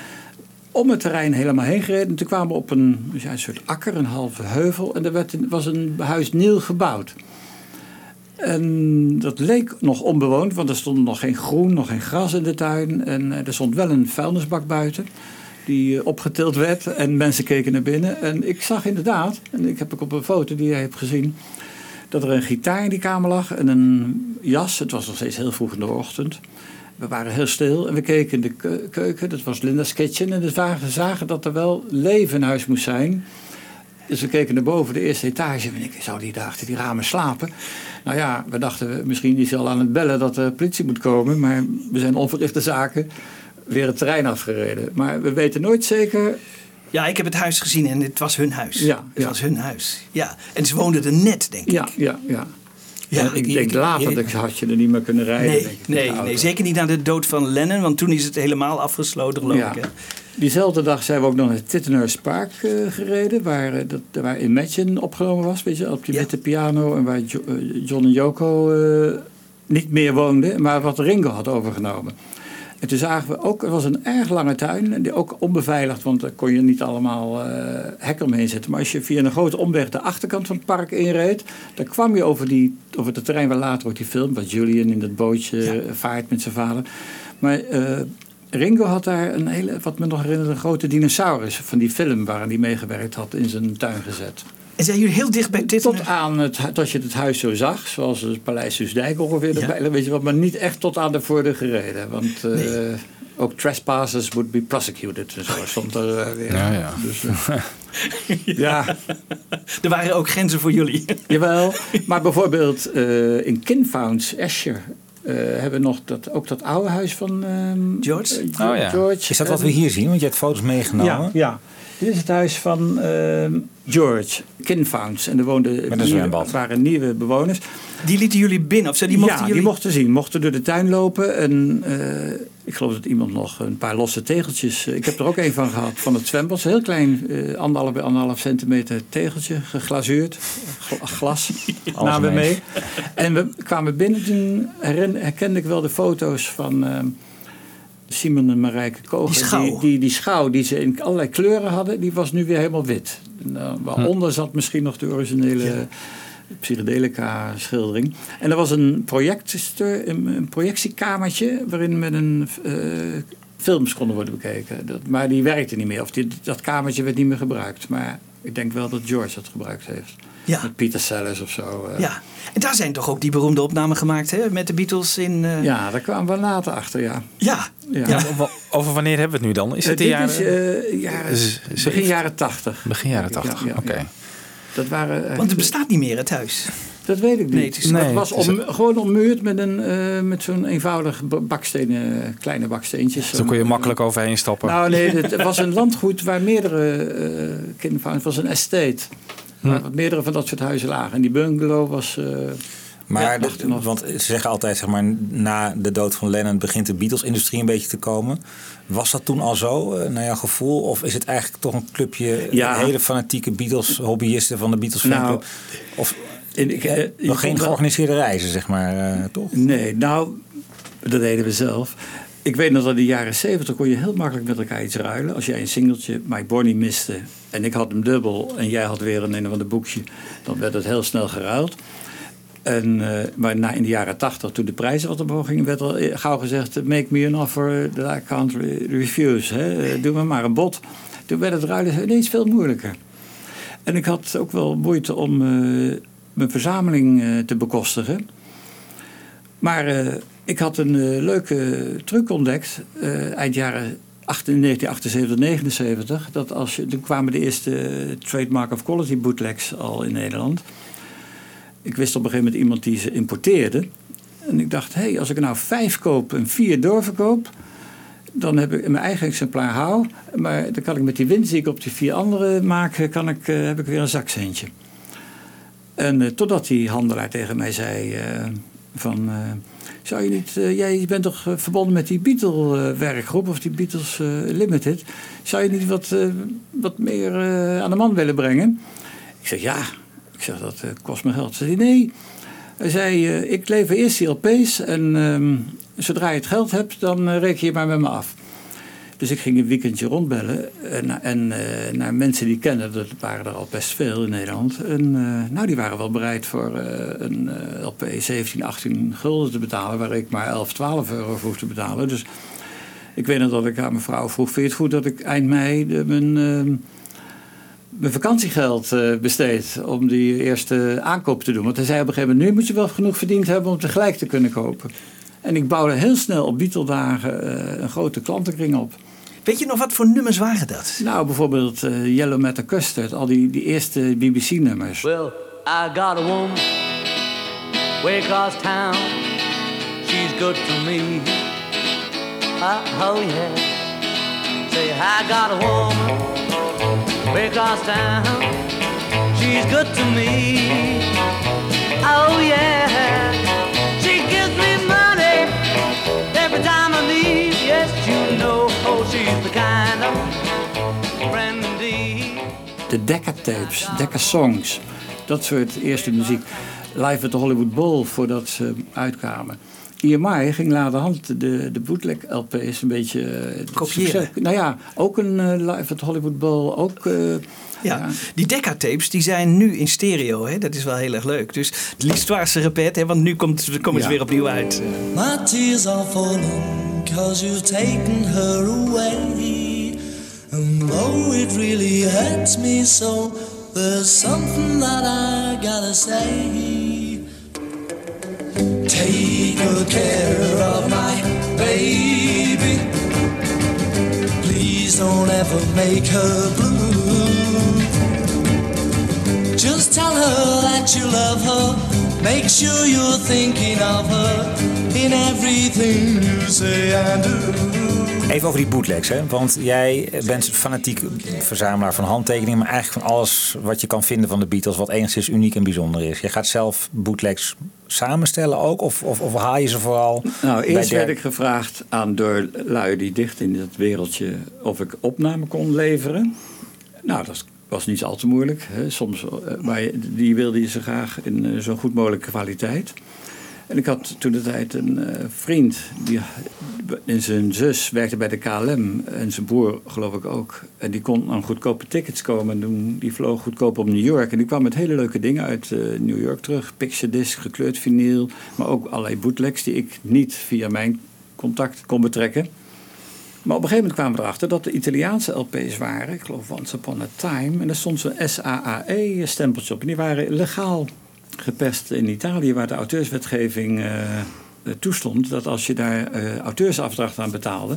om het terrein helemaal heen gereden. En toen kwamen we op een, ja, een soort akker, een halve heuvel. En er werd was een huis nieuw gebouwd. En dat leek nog onbewoond, want er stond nog geen groen, nog geen gras in de tuin. En eh, er stond wel een vuilnisbak buiten, die eh, opgetild werd. En mensen keken naar binnen. En ik zag inderdaad, en ik heb ook op een foto die jij hebt gezien... dat er een gitaar in die kamer lag en een jas. Het was nog steeds heel vroeg in de ochtend. We waren heel stil en we keken in de keu- keuken. Dat was Linda's Kitchen. En we zagen, zagen dat er wel leven in huis moest zijn. Dus we keken naar boven, de eerste etage. En ik zou die daar achter die ramen slapen? Nou ja, we dachten misschien is hij al aan het bellen dat de politie moet komen. Maar we zijn onverrichte zaken weer het terrein afgereden. Maar we weten nooit zeker. Ja, ik heb het huis gezien en het was hun huis. Ja, het ja. was hun huis. Ja, en ze woonden er net, denk ik. Ja, ja, ja. Ja, En ik, denk later dat had je er niet meer kunnen rijden. Nee, ik, nee, nee, zeker niet na de dood van Lennon, want toen is het helemaal afgesloten, geloof Ja. ik. Hè? Diezelfde dag zijn we ook nog naar Tittenhurst Park eh, gereden, waar, eh, dat, waar Imagine opgenomen was, weet je, op die Ja. witte piano. En waar Jo- eh, John en Yoko niet meer woonden, maar wat Ringo had overgenomen. En toen zagen we ook, er was een erg lange tuin, die ook onbeveiligd, want daar kon je niet allemaal hekken omheen zetten. Maar als je via een grote omweg de achterkant van het park inreed, dan kwam je over, die, over het terrein waar later wordt die film, waar Julian in dat bootje vaart met zijn vader. Maar Ringo had daar een hele, wat me nog herinnert, een grote dinosaurus van die film waar hij meegewerkt had in zijn tuin gezet. En zijn jullie heel dicht bij dit? Tot aan het, dat je het huis zo zag, zoals het Paleis Soesdijk ongeveer erbij, weet je wat, maar niet echt tot aan de voordeur gereden. Want eh, ook trespassers would be prosecuted en zo stond er eh, weer. Ja, ja. Dus, eh, ja. Er waren ook grenzen voor jullie. Jawel, maar bijvoorbeeld eh, in Kinfounds, Escher, eh, hebben we nog dat, ook dat oude huis van ehm, George. eh, Oh ja. George. Is dat wat we hier zien? Want je hebt foto's meegenomen. Ja, ja. Dit is het huis van ehm, George, Kinfounds. En er woonden nieuwe- waren nieuwe bewoners. Die lieten jullie binnen? Of zo, die mochten ja, jullie... die mochten zien. Mochten door de tuin lopen. En eh, ik geloof dat iemand nog een paar losse tegeltjes... eh, ik heb er ook een van gehad, van het zwembad. Een heel klein, eh, anderhalf bij anderhalf centimeter tegeltje, geglazuurd. Gla- glas namen we mee. En we kwamen binnen, toen herkende ik wel de foto's van... Simon en Marijke Koger. Die schouw. Die, die, die schouw die ze in allerlei kleuren hadden, die was nu weer helemaal wit. En, eh, waaronder zat misschien nog de originele psychedelica schildering. En er was een, projector, een, een projectiekamertje waarin met een eh, films konden worden bekeken. Dat, maar die werkte niet meer. Of die, dat kamertje werd niet meer gebruikt. Maar ik denk wel dat George dat gebruikt heeft. Ja. Met Peter Sellers of zo. eh. Ja, en daar zijn toch ook die beroemde opnamen gemaakt hè? met de Beatles in... eh, ja, daar kwamen we later achter, ja. Ja. Ja. Ja, over- over wanneer hebben we het nu dan? Is Eh, het de dit jaren... is eh, jaren, Z- begin jaren tachtig. Begin jaren tachtig, Ja, ja, oké. ja. Dat waren Want het bestaat niet meer het huis. Dat weet ik niet. Nee, het is- Maar Nee, het was om, gewoon ommuurd met, een, eh, met zo'n eenvoudig ba- bakstenen, kleine baksteentjes. Zo kon je makkelijk overheen stappen. Nou nee, het was een landgoed waar meerdere uh, kindervrouwen... Het was een estate. Waar meerdere van dat soort huizen lagen. En die bungalow was... eh, Maar, Ja, de- want ze zeggen altijd, zeg maar, na de dood van Lennon begint de Beatles-industrie een beetje te komen. Was dat toen al zo, eh, naar jouw gevoel? Of is het eigenlijk toch een clubje Ja. hele fanatieke Beatles-hobbyisten van de Beatles Nou, fanclub? Of en ik, eh, nog geen wel- georganiseerde reizen, zeg maar, toch? Nee, nou, dat deden we zelf. Ik weet nog dat in de jaren zeventig kon je heel makkelijk met elkaar iets ruilen. Als jij een singeltje My Bonnie miste en ik had hem dubbel en jij had weer een een of ander boekje, dan werd het heel snel geruild. En, eh, maar na, in de jaren tachtig, toen de prijzen wat omhoog gingen, werd al eh, gauw gezegd: Make me an offer that I can't re- refuse. Hè? Eh, Doe me maar een bod. Toen werd het ruilen ineens veel moeilijker. En ik had ook wel moeite om eh, mijn verzameling eh, te bekostigen. Maar eh, ik had een eh, leuke truc ontdekt eh, eind jaren 1978, 79. Dat als je, toen kwamen de eerste trademark of quality bootlegs al in Nederland. Ik wist op een gegeven moment iemand die ze importeerde. En ik dacht, hé, hey, als ik er nou vijf koop en vier doorverkoop... dan heb ik mijn eigen exemplaar hou. Maar dan kan ik met die winst die ik op die vier andere maak... Kan ik, eh, heb ik weer een zakcentje. En eh, totdat die handelaar tegen mij zei eh, van... eh, zou je niet, eh, jij bent toch eh, verbonden met die Beatle-werkgroep of die Beatles eh, Limited. Zou je niet wat, eh, wat meer eh, aan de man willen brengen? Ik zeg ja. Ik zeg dat eh, kost me geld. Zei hij nee. Hij zei eh, ik lever eerst die LP's en ehm, zodra je het geld hebt dan eh, reken je maar met me af. Dus ik ging een weekendje rondbellen en, en eh, naar mensen die kende, dat waren er al best veel in Nederland. En eh, nou, die waren wel bereid voor eh, een eh, LP 17, 18 gulden te betalen, waar ik maar 11, 12 euro voor hoef te betalen. Dus ik weet nog dat ik aan mijn vrouw vroeg, vind je het goed dat ik eind mei mijn, eh, mijn vakantiegeld eh, besteed om die eerste aankoop te doen? Want hij zei op een gegeven moment, nu moet je wel genoeg verdiend hebben om tegelijk te kunnen kopen. En ik bouwde heel snel op Beatle-dagen eh, een grote klantenkring op. Weet je nog wat voor nummers waren dat? Nou, bijvoorbeeld eh, Yellow Matter Custard, al die, die eerste BBC-nummers. Well, I got a woman way across town. She's good to me. Uh, oh yeah. Say, I got a woman way across town. She's good to me. Oh yeah. De Decca tapes, Decca songs, dat soort eerste muziek. Live at the Hollywood Bowl, voordat ze uitkwamen. EMI ging laterhand de, de bootleg LP's een beetje eh, Kopiëren. succes- Nou ja, ook een eh, live at Hollywood Bowl, ook... eh, Ja, die Decca-tapes die zijn nu in stereo. Hè? Dat is wel heel erg leuk. Dus l'histoire se répète, hè? want nu komt, komen ze Ja. weer opnieuw uit. My tears are falling cause you've taken her away. And though it really hurts me so, there's something that I gotta say. Take good care of my baby. Please don't ever make her blue. Just tell her that you love her. Make sure you're thinking of her in everything you say and do. Even over die bootlegs, hè? want jij bent fanatiek verzamelaar van handtekeningen, maar eigenlijk van alles wat je kan vinden van de Beatles, wat enigszins uniek en bijzonder is. Je gaat zelf bootlegs samenstellen ook, of, of, of haal je ze vooral? Nou, eerst der- werd ik gevraagd aan door lui die dicht in dat wereldje of ik opname kon leveren. Nou, dat was niet al te moeilijk. Hè. Soms, eh, maar die wilde je zo graag in eh, zo goed mogelijke kwaliteit. En ik had toen de tijd een eh, vriend, die, en zijn zus werkte bij de KLM en zijn broer geloof ik ook. En die kon aan goedkope tickets komen en die vloog goedkoop op New York. En die kwam met hele leuke dingen uit New York terug. Picture disc, gekleurd vinyl, maar ook allerlei bootlegs die ik niet via mijn contact kon betrekken. Maar op een gegeven moment kwamen we erachter dat de Italiaanse LP's waren. Ik geloof Once Upon a Time. En daar stond zo'n SAAE-stempeltje op. En die waren legaal gepest in Italië, waar de auteurswetgeving eh, toestond. Dat als je daar eh, auteursafdracht aan betaalde,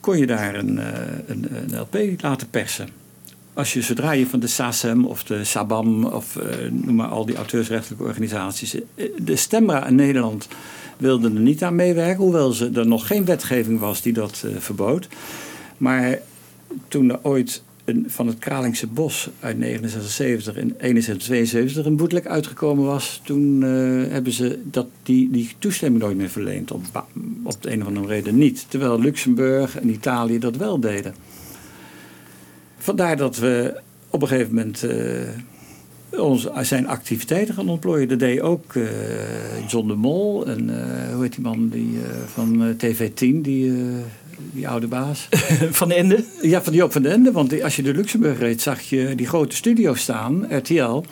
kon je daar een, eh, een, een LP laten persen. Als je, zodra je van de SACEM of de SABAM of noem maar al die auteursrechtelijke organisaties. De Stemra in Nederland wilde er niet aan meewerken, hoewel ze, er nog geen wetgeving was die dat eh, verbood. Maar toen er ooit een, van het Kralingse Bos uit 1976 in 7172 een bootleg uitgekomen was, toen eh, hebben ze dat, die, die toestemming nooit meer verleend. Op, op de een of andere reden niet. Terwijl Luxemburg en Italië dat wel deden. Vandaar dat we op een gegeven moment eh, onze, zijn activiteiten gaan ontplooien. Dat deed ook eh, John de Mol en eh, hoe heet die man die, eh, van eh, TV10, die, eh, die oude baas. Van de Ende? Ja, van Joop van den Ende. Want als je de Luxemburg reed, zag je die grote studio's staan, RTL.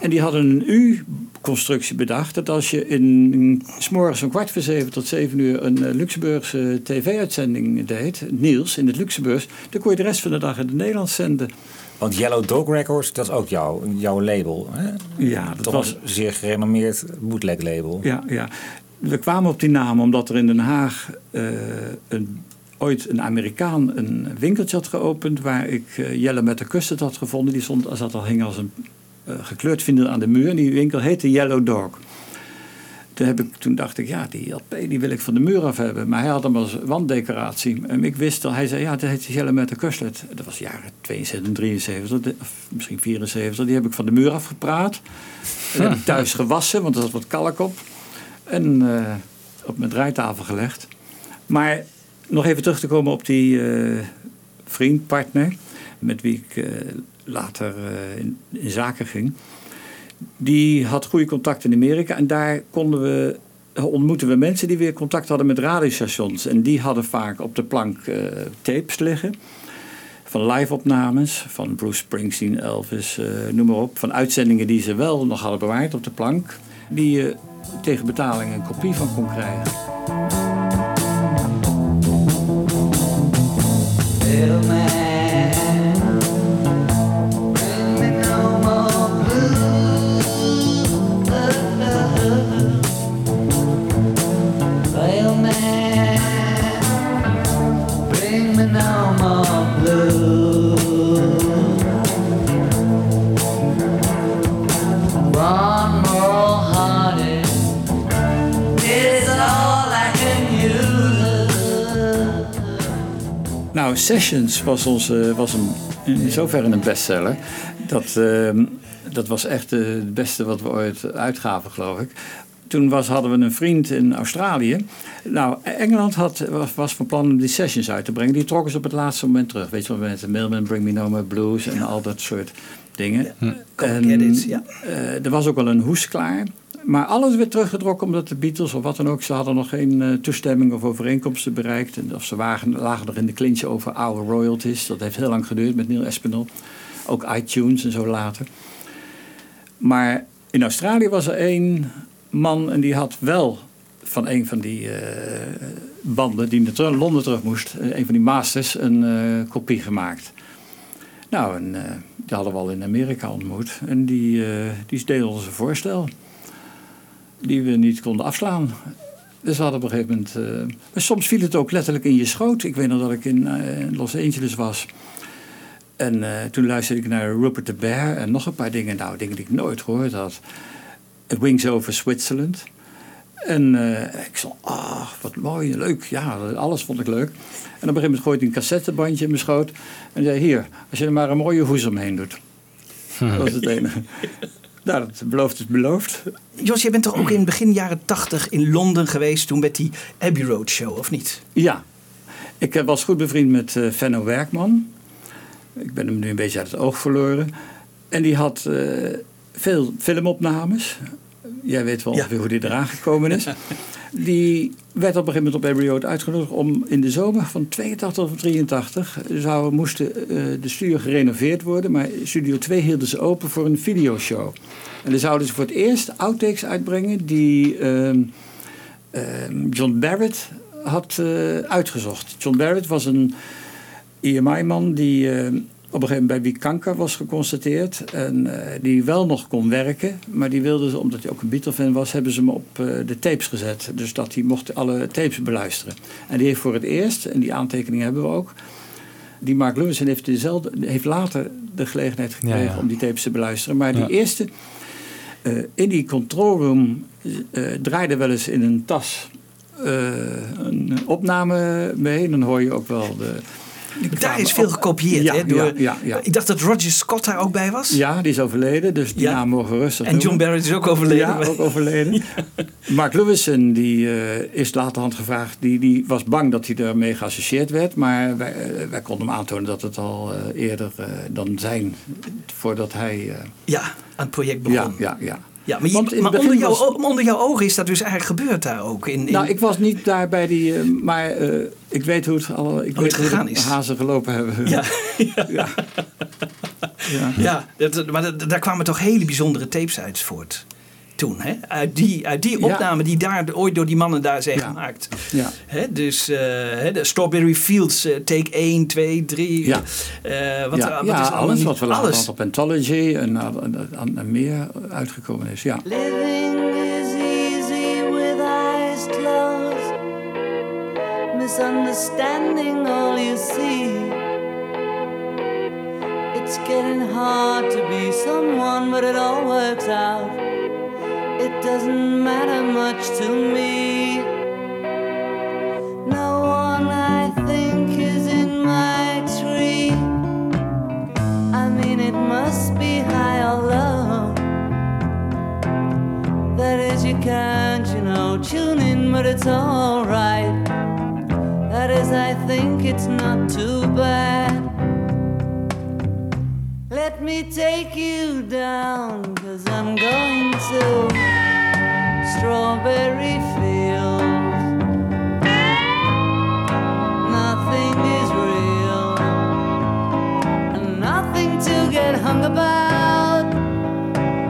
En die hadden een U-constructie bedacht. Dat als je in, s morgens van kwart voor zeven tot zeven uur een eh, Luxemburgse tv-uitzending deed, Niels, in het Luxemburgs, dan kon je de rest van de dag in het Nederlands zenden. Want Yellow Dog Records, dat is ook jouw, jouw label. Hè? Ja, dat Toch was- een zeer gerenommeerd bootleg label. Ja, ja. We kwamen op die naam omdat er in Den Haag eh, een, ooit een Amerikaan een winkeltje had geopend waar ik eh, Jelle met de Custard had gevonden. Die stond, zat al hing als een eh, gekleurd vinyl aan de muur. En die winkel heette Yellow Dog. Toen, heb ik, toen dacht ik, ja, die LP die wil ik van de muur af hebben. Maar hij had hem als wanddecoratie. En ik wist al, hij zei, ja, dat heet Jelle met de Custard. Dat was jaren 72, 73, of misschien 74. Die heb ik van de muur afgepraat. En heb ik thuis gewassen, want er zat wat kalk op. En eh, op mijn draaitafel gelegd. Maar nog even terug te komen op die eh, vriend, partner, met wie ik eh, later in, in zaken ging. Die had goede contacten in Amerika en daar konden we, ontmoetten we mensen die weer contact hadden met radiostations. En die hadden vaak op de plank eh, tapes liggen. Van live-opnames, van Bruce Springsteen, Elvis, eh, noem maar op. Van uitzendingen die ze wel nog hadden bewaard op de plank. Die je tegen betaling een kopie van kon krijgen. Nou, Sessions was, onze, was een, in zoverre een bestseller. Dat, ehm, dat was echt eh, het beste wat we ooit uitgaven, geloof ik. Toen was, hadden we een vriend in Australië. Nou, Engeland had, was, was van plan om die sessions uit te brengen. Die trokken ze op het laatste moment terug. Weet je wel, met de Mailman, Bring Me No More Blues en al dat soort dingen. Come En, ja. eh, er was ook wel een hoes klaar. Maar alles werd teruggetrokken omdat de Beatles of wat dan ook, ze hadden nog geen eh, toestemming of overeenkomsten bereikt. En of ze wagen, lagen nog in de clinch over oude royalties. Dat heeft heel lang geduurd met Neil Espinel. Ook iTunes en zo later. Maar in Australië was er één man en die had wel van een van die eh, banden die naar Londen terug moest, eh, een van die masters, een kopie gemaakt. Nou, en, die hadden we al in Amerika ontmoet. En die, die deden ons voorstel. Die we niet konden afslaan. Dus we hadden op een gegeven moment... eh, soms viel het ook letterlijk in je schoot. Ik weet nog dat ik in eh, Los Angeles was. En eh, toen luisterde ik naar Rupert the Bear en nog een paar dingen. Nou, dingen die ik nooit gehoord had. Wings over Switzerland. En ik zo, ah, wat mooi, leuk. Ja, alles vond ik leuk. En op een gegeven moment gooide hij een cassettebandje in mijn schoot. En zei, hier, als je er maar een mooie hoes omheen doet. Dat was het enige. nou, dat beloofd is beloofd. Jos, jij bent toch ook in begin jaren tachtig in Londen geweest toen met die Abbey Road Show, of niet? Ja, ik eh, was goed bevriend met eh Venno Werkman. Ik ben hem nu een beetje uit het oog verloren. En die had eh, veel filmopnames. Jij weet wel ongeveer hoe die eraan gekomen is. Die werd op een gegeven moment op Road uitgenodigd om in de zomer van 82 of 83 zou, moesten eh, de studio gerenoveerd worden. Maar Studio 2 hielden ze open voor een videoshow. En dan zouden ze voor het eerst outtakes uitbrengen die ehm, ehm, John Barrett had eh, uitgezocht. John Barrett was een EMI-man die eh, op een gegeven moment bij wie kanker was geconstateerd. En eh, die wel nog kon werken. Maar die wilde ze, omdat hij ook een Beatle-fan was, hebben ze hem op eh, de tapes gezet. Dus dat hij mocht alle tapes beluisteren. En die heeft voor het eerst, en die aantekeningen hebben we ook. Die Mark Lewison heeft, dezelfde, heeft later de gelegenheid gekregen Ja, ja. om die tapes te beluisteren. Maar die Ja. eerste, eh, in die control room, draaide wel eens in een tas een opname mee. Dan hoor je ook wel de. Daar is veel gekopieerd. Ja, hè, door, ja, ja, ja. Ik dacht dat Roger Scott daar ook bij was. Ja, die is overleden, dus die naam mogen rustig En John. Barrett is ook overleden. Ja, ook overleden. Mark Lewison, die eh, is laterhand gevraagd, die, die was bang dat hij ermee geassocieerd werd. Maar wij, eh, wij konden hem aantonen dat het al eh, eerder dan zijn, voordat hij... Ja, aan het project begon. ja, ja, ja. Ja, maar, je- onder, was- o- onder jouw ogen is dat dus eigenlijk gebeurd daar ook. In, in, Nou, ik was niet daar bij die, eh, maar eh, ik weet hoe het, alle, ik Hoe weet het gegaan de is. hazen gelopen hebben. Ja. ja. ja. ja, dat, maar dat- daar kwamen toch hele bijzondere tapes uit voort. Toen, hè? Uit die, uit die Ja. opname die daar ooit door die mannen daar zijn Ja. gemaakt. Ja. Hè, dus eh, hè, de Strawberry Fields, eh, take 1, 2, 3. Ja. eh, wat, ja, wat ja, is allemaal alles wat we alles. op Anthology en, en, en, en meer uitgekomen is. Ja. Living is easy with eyes closed, misunderstanding all you see. It's getting hard to be someone, but it all works out. Doesn't matter much to me. No one I think is in my tree. I mean, it must be high or low. That is, you can't, you know, tune in, but it's alright. That is, I think it's not too bad. Let me take you down, cause I'm going to Strawberry Fields. Nothing is real, and nothing to get hung about.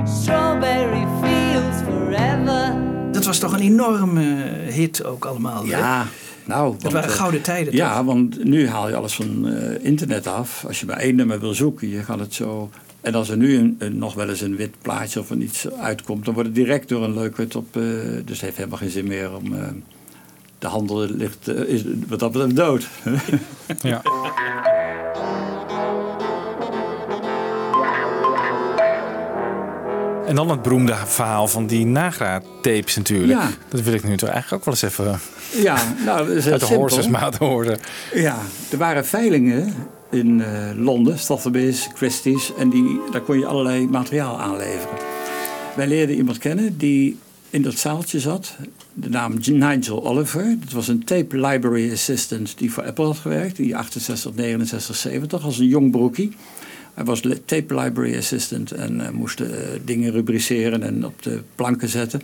Strawberry Fields forever. Dat was toch een enorme hit ook allemaal. hè? Ja, nou. Dat waren eh, gouden tijden. Ja, want nu haal je alles van eh, internet af. Als je maar één nummer wil zoeken, je gaat het zo. En als er nu een, een- nog wel eens een wit plaatje of een iets uitkomt, dan wordt het direct door een leuk op. eh, dus heeft helemaal geen zin meer om. eh, de handel ligt, eh, is wat dat betreft dood. Ja. En dan het beroemde verhaal van die Nagra-tapes natuurlijk. Ja. Dat wil ik nu toch eigenlijk ook wel eens even ja, nou, dat is uit de simpel. horen. Ja, er waren veilingen in eh, Londen, Sotheby's, Christie's. En die, daar kon je allerlei materiaal aanleveren. Wij leerden iemand kennen die in dat zaaltje zat. De naam Nigel Oliver. Dat was een tape library assistant die voor Apple had gewerkt. Die 68, 69, 70 als een jong broekie. Hij was tape library assistant en eh, moest eh, dingen rubriceren en op de planken zetten.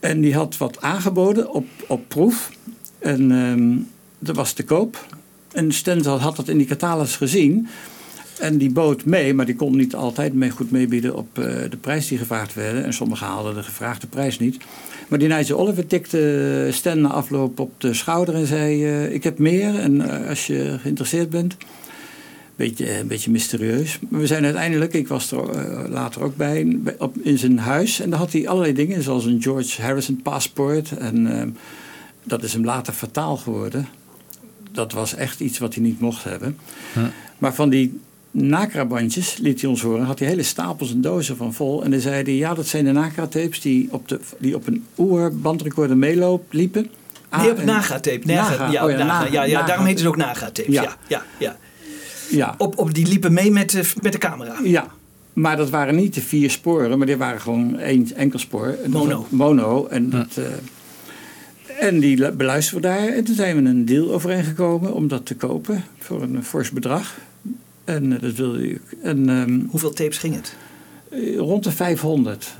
En die had wat aangeboden op, op proef. En ehm, dat was te koop. En Stenzel had dat in die catalogus gezien. En die bood mee, maar die kon niet altijd mee goed meebieden op eh, de prijs die gevraagd werd. En sommigen haalden de gevraagde prijs niet. Maar die Nigel Oliver tikte Stan na afloop op de schouder en zei... eh, ik heb meer en eh, als je geïnteresseerd bent... Beetje, een beetje mysterieus. Maar we zijn uiteindelijk, ik was er later ook bij, op, in zijn huis. En daar had hij allerlei dingen, zoals een George Harrison paspoort. En dat is hem later fataal geworden. Dat was echt iets wat hij niet mocht hebben. Maar van die Nakra-bandjes, liet hij ons horen, had hij hele stapels en dozen van vol. En dan zei hij, ja, dat zijn de Nakra-tapes die op, de, die op een oerbandrecorder meeliepen. Nee, op Naga-tape. Naga, ja, oh ja, Naga, Naga, ja, ja, Naga. daarom heet het ook Naga-tapes. Ja. Ja. Ja, ja, Ja. Op, op, die liepen mee met de, met de camera. Ja, maar dat waren niet de vier sporen, maar die waren gewoon één enkel spoor. Mono. Mono. En, dat, eh, en die lu- beluisterden we daar. En toen zijn we een deal overeengekomen om dat te kopen voor een fors bedrag. En eh, dat wilde ik. En, ehm, Hoeveel tapes ging het? eh, rond de 500.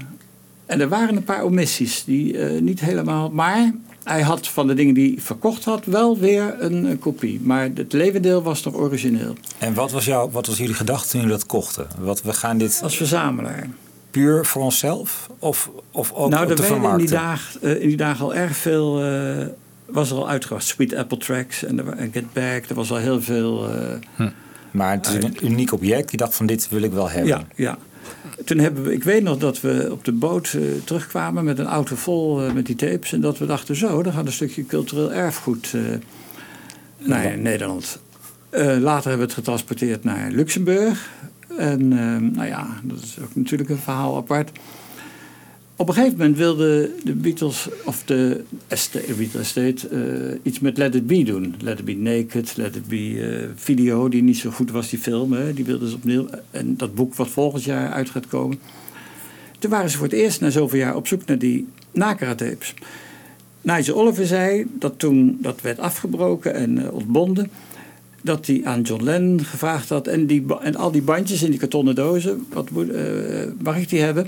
En er waren een paar omissies die eh, niet helemaal. Maar hij had van de dingen die hij verkocht had wel weer een, kopie. Maar het levendeel was nog origineel. En wat was, jouw, wat was jullie gedachte toen jullie dat kochten? Wat, we gaan dit Als verzamelaar. Puur voor onszelf of, of ook nou, er te werden in die, dagen, eh, in die dagen al erg veel. eh, was er al uitgebracht. Sweet Apple Tracks en, er en Get Back. Er was al heel veel. eh, Maar het is een uniek object. Die dacht van dit wil ik wel hebben. ja, ja. Toen hebben we, ik weet nog dat we op de boot terugkwamen met een auto vol met die tapes. En dat we dachten, zo, dan gaat een stukje cultureel erfgoed eh, naar Nederland. Eh, later hebben we het getransporteerd naar Luxemburg. En eh, nou ja, dat is ook natuurlijk een verhaal apart. Op een gegeven moment wilde de Beatles, of de estate, Beatles Estate, eh, iets met Let It Be doen. Let It Be Naked, Let It Be eh, Video, die niet zo goed was, die film. Hè, die wilden ze opnieuw. En dat boek wat volgend jaar uit gaat komen. Toen waren ze voor het eerst na zoveel jaar op zoek naar die Nakara-tapes. Nigel Oliver zei dat toen dat werd afgebroken en eh, ontbonden... dat hij aan John Lennon gevraagd had... en, die, en al die bandjes in die kartonnen dozen, wat moet, eh, mag ik die hebben?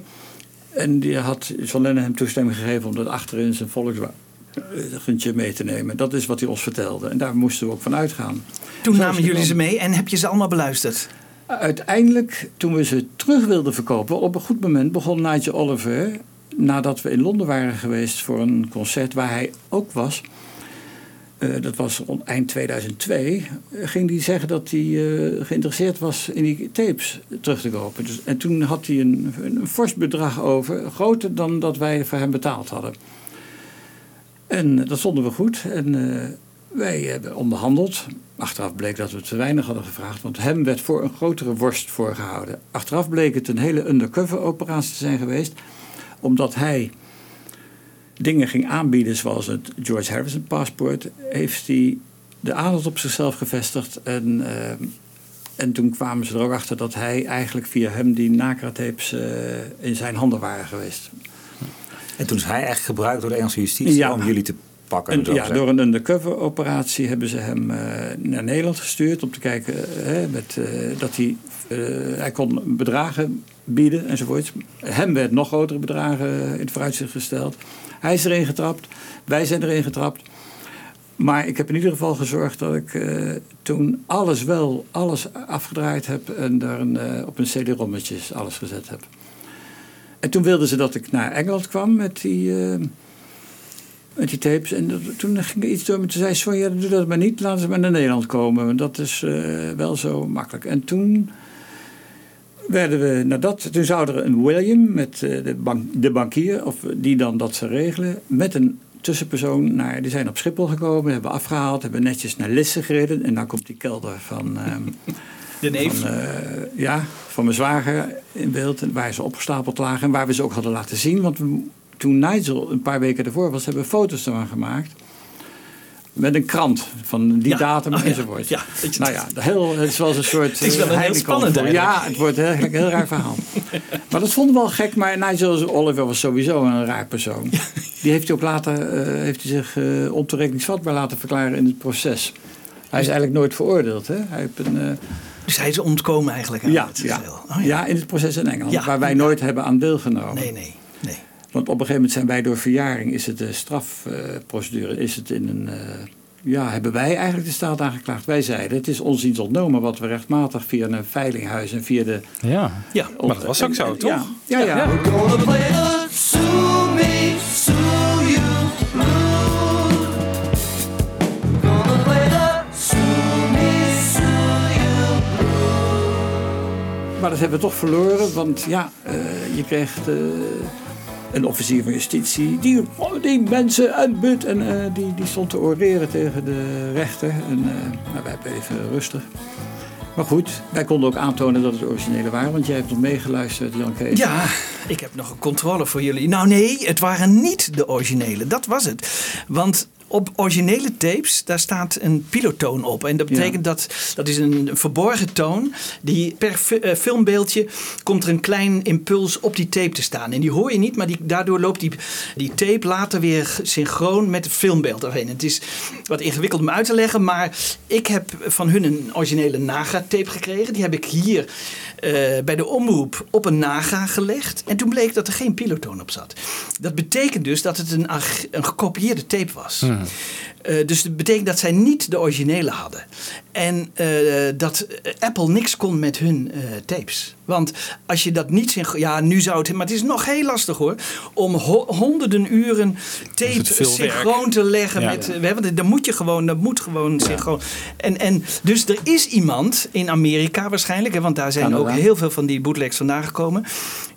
En die had John Lennon hem toestemming gegeven... om dat achterin zijn volkswagentje mee te nemen. Dat is wat hij ons vertelde. En daar moesten we ook van uitgaan. Toen namen jullie ze mee en heb je ze allemaal beluisterd? Uiteindelijk, toen we ze terug wilden verkopen, op een goed moment begon Nigel Oliver, nadat we in Londen waren geweest voor een concert waar hij ook was, eh, dat was rond eind 2002, eh, ging hij zeggen dat hij eh, geïnteresseerd was in die tapes terug te kopen. Dus, en toen had hij een, een, fors bedrag over, groter dan dat wij voor hem betaald hadden. En dat vonden we goed. En wij hebben onderhandeld. Achteraf bleek dat we te weinig hadden gevraagd, want hem werd voor een grotere worst voorgehouden. Achteraf bleek het een hele undercover operatie te zijn geweest, omdat hij dingen ging aanbieden zoals het George Harrison paspoort, heeft hij de aandacht op zichzelf gevestigd. En, eh, en toen kwamen ze er ook achter dat hij eigenlijk via hem die Nakra-tapes eh, in zijn handen waren geweest. En toen is hij eigenlijk gebruikt door de Engelse justitie Ja. om jullie te pakken. En, ja, door een undercover operatie hebben ze hem eh, naar Nederland gestuurd om te kijken met, dat hij, hij kon bedragen bieden enzovoorts. Hem werd nog grotere bedragen in het vooruitzicht gesteld. Hij is erin getrapt, wij zijn erin getrapt. Maar ik heb in ieder geval gezorgd dat ik eh, toen alles wel, alles afgedraaid heb en daar een, eh, op een CD-rommetjes alles gezet heb. En toen wilden ze dat ik naar Engeland kwam met die, eh, met die tapes. En toen ging er iets door me. Toen zei Sonja, doe dat maar niet. Laten ze maar naar Nederland komen. Want dat is wel zo makkelijk. En toen werden we, naar dat, toen zou er een William met eh, de, bank, de bankier, of die dan dat zou regelen, met een tussenpersoon naar, die zijn op Schiphol gekomen, hebben afgehaald, hebben netjes naar Lisse gereden. En dan komt die kelder van, ehm, De neef? van, eh, ja, van mijn zwager in beeld, waar ze opgestapeld lagen en waar we ze ook hadden laten zien. Want we, toen Nigel een paar weken ervoor was, hebben we foto's ervan gemaakt. Met een krant van die Ja. datum Oh ja. enzovoort. Ja, nou ja, heel, het is wel een soort. Het is wel eh, een heel Heineken spannend. Ja, het wordt eigenlijk een heel raar verhaal. maar dat vonden we wel gek. Maar Nigel Oliver was sowieso een raar persoon. Die heeft hij ook later eh, heeft hij zich eh ontoerekeningsvatbaar laten verklaren in het proces. Hij is eigenlijk nooit veroordeeld. Hè? Hij heeft een, eh, Dus hij is ontkomen eigenlijk aan Ja, het ja. Oh, ja, in het proces in Engeland, Ja. waar wij nooit hebben aan deelgenomen. Nee, nee. Want op een gegeven moment zijn wij door verjaring, is het de strafprocedure, is het in een. eh, ja, hebben wij eigenlijk de staat aangeklaagd. Wij zeiden, het is ons iets ontnomen wat we rechtmatig via een veilinghuis en via de. Ja, ja. maar dat was ook zo, toch? Ja, ja. ja. Gonna play the sue me, sue you blues. Gonna play the sue me, sue you Maar dat hebben we toch verloren, want ja, eh, je kreeg eh, een officier van justitie die, oh, die mensen en eh, die, die stond te oreren tegen de rechter. En eh, nou, wij bleven rustig. Maar goed, wij konden ook aantonen dat het originele waren, want jij hebt nog meegeluisterd, Jan Kees. Ja, ik heb nog een controle voor jullie. Nou nee, het waren niet de originele. Dat was het. Want op originele tapes, daar staat een pilotoon op. En dat betekent dat, dat is een verborgen toon. Die per eh, filmbeeldje komt er een klein impuls op die tape te staan. En die hoor je niet, maar die, daardoor loopt die, die tape later weer synchroon met het filmbeeld erheen. Het is wat ingewikkeld om uit te leggen, maar ik heb van hun een originele Naga-tape gekregen. Die heb ik hier eh, bij de omroep op een Naga gelegd. En toen bleek dat er geen pilotoon op zat. Dat betekent dus dat het een, een gekopieerde tape was. Eh, dus dat betekent dat zij niet de originele hadden. En eh, dat Apple niks kon met hun tapes. Want als je dat niet. Ja, nu zou het... Maar het is nog heel lastig hoor. Om ho- honderden uren tape het veel synchroon te leggen Ja. met... eh, want dan moet je gewoon... Dat moet gewoon synchroon... En, en dus er is iemand in Amerika waarschijnlijk... hè, want daar zijn Canada. Ook heel veel van die bootlegs vandaan gekomen...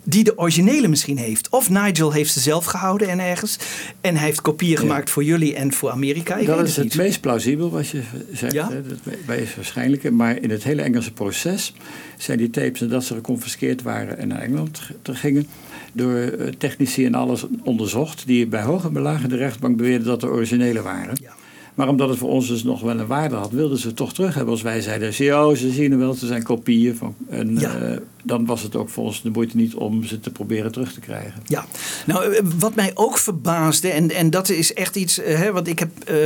die de originele misschien heeft. Of Nigel heeft ze zelf gehouden en ergens. En hij heeft kopieën gemaakt voor jullie en voor Amerika. Ik dat is het niet. meest plausibel wat je zegt. Ja? Hè? Dat is waarschijnlijk. Maar in het hele Engelse proces zijn die tapes nadat ze geconfiskeerd waren en naar Engeland gingen. Door eh, technici en alles onderzocht. Die bij hoge belagen de rechtbank beweerden dat de originele waren. Maar omdat het voor ons dus nog wel een waarde had, wilden ze het toch terug hebben. Als wij zeiden, oh, ze zien er wel, ze zijn kopieën van. En Ja. eh, dan was het ook voor ons de moeite niet om ze te proberen terug te krijgen. Ja, nou eh, wat mij ook verbaasde, en, en dat is echt iets, eh, hè, want ik heb eh,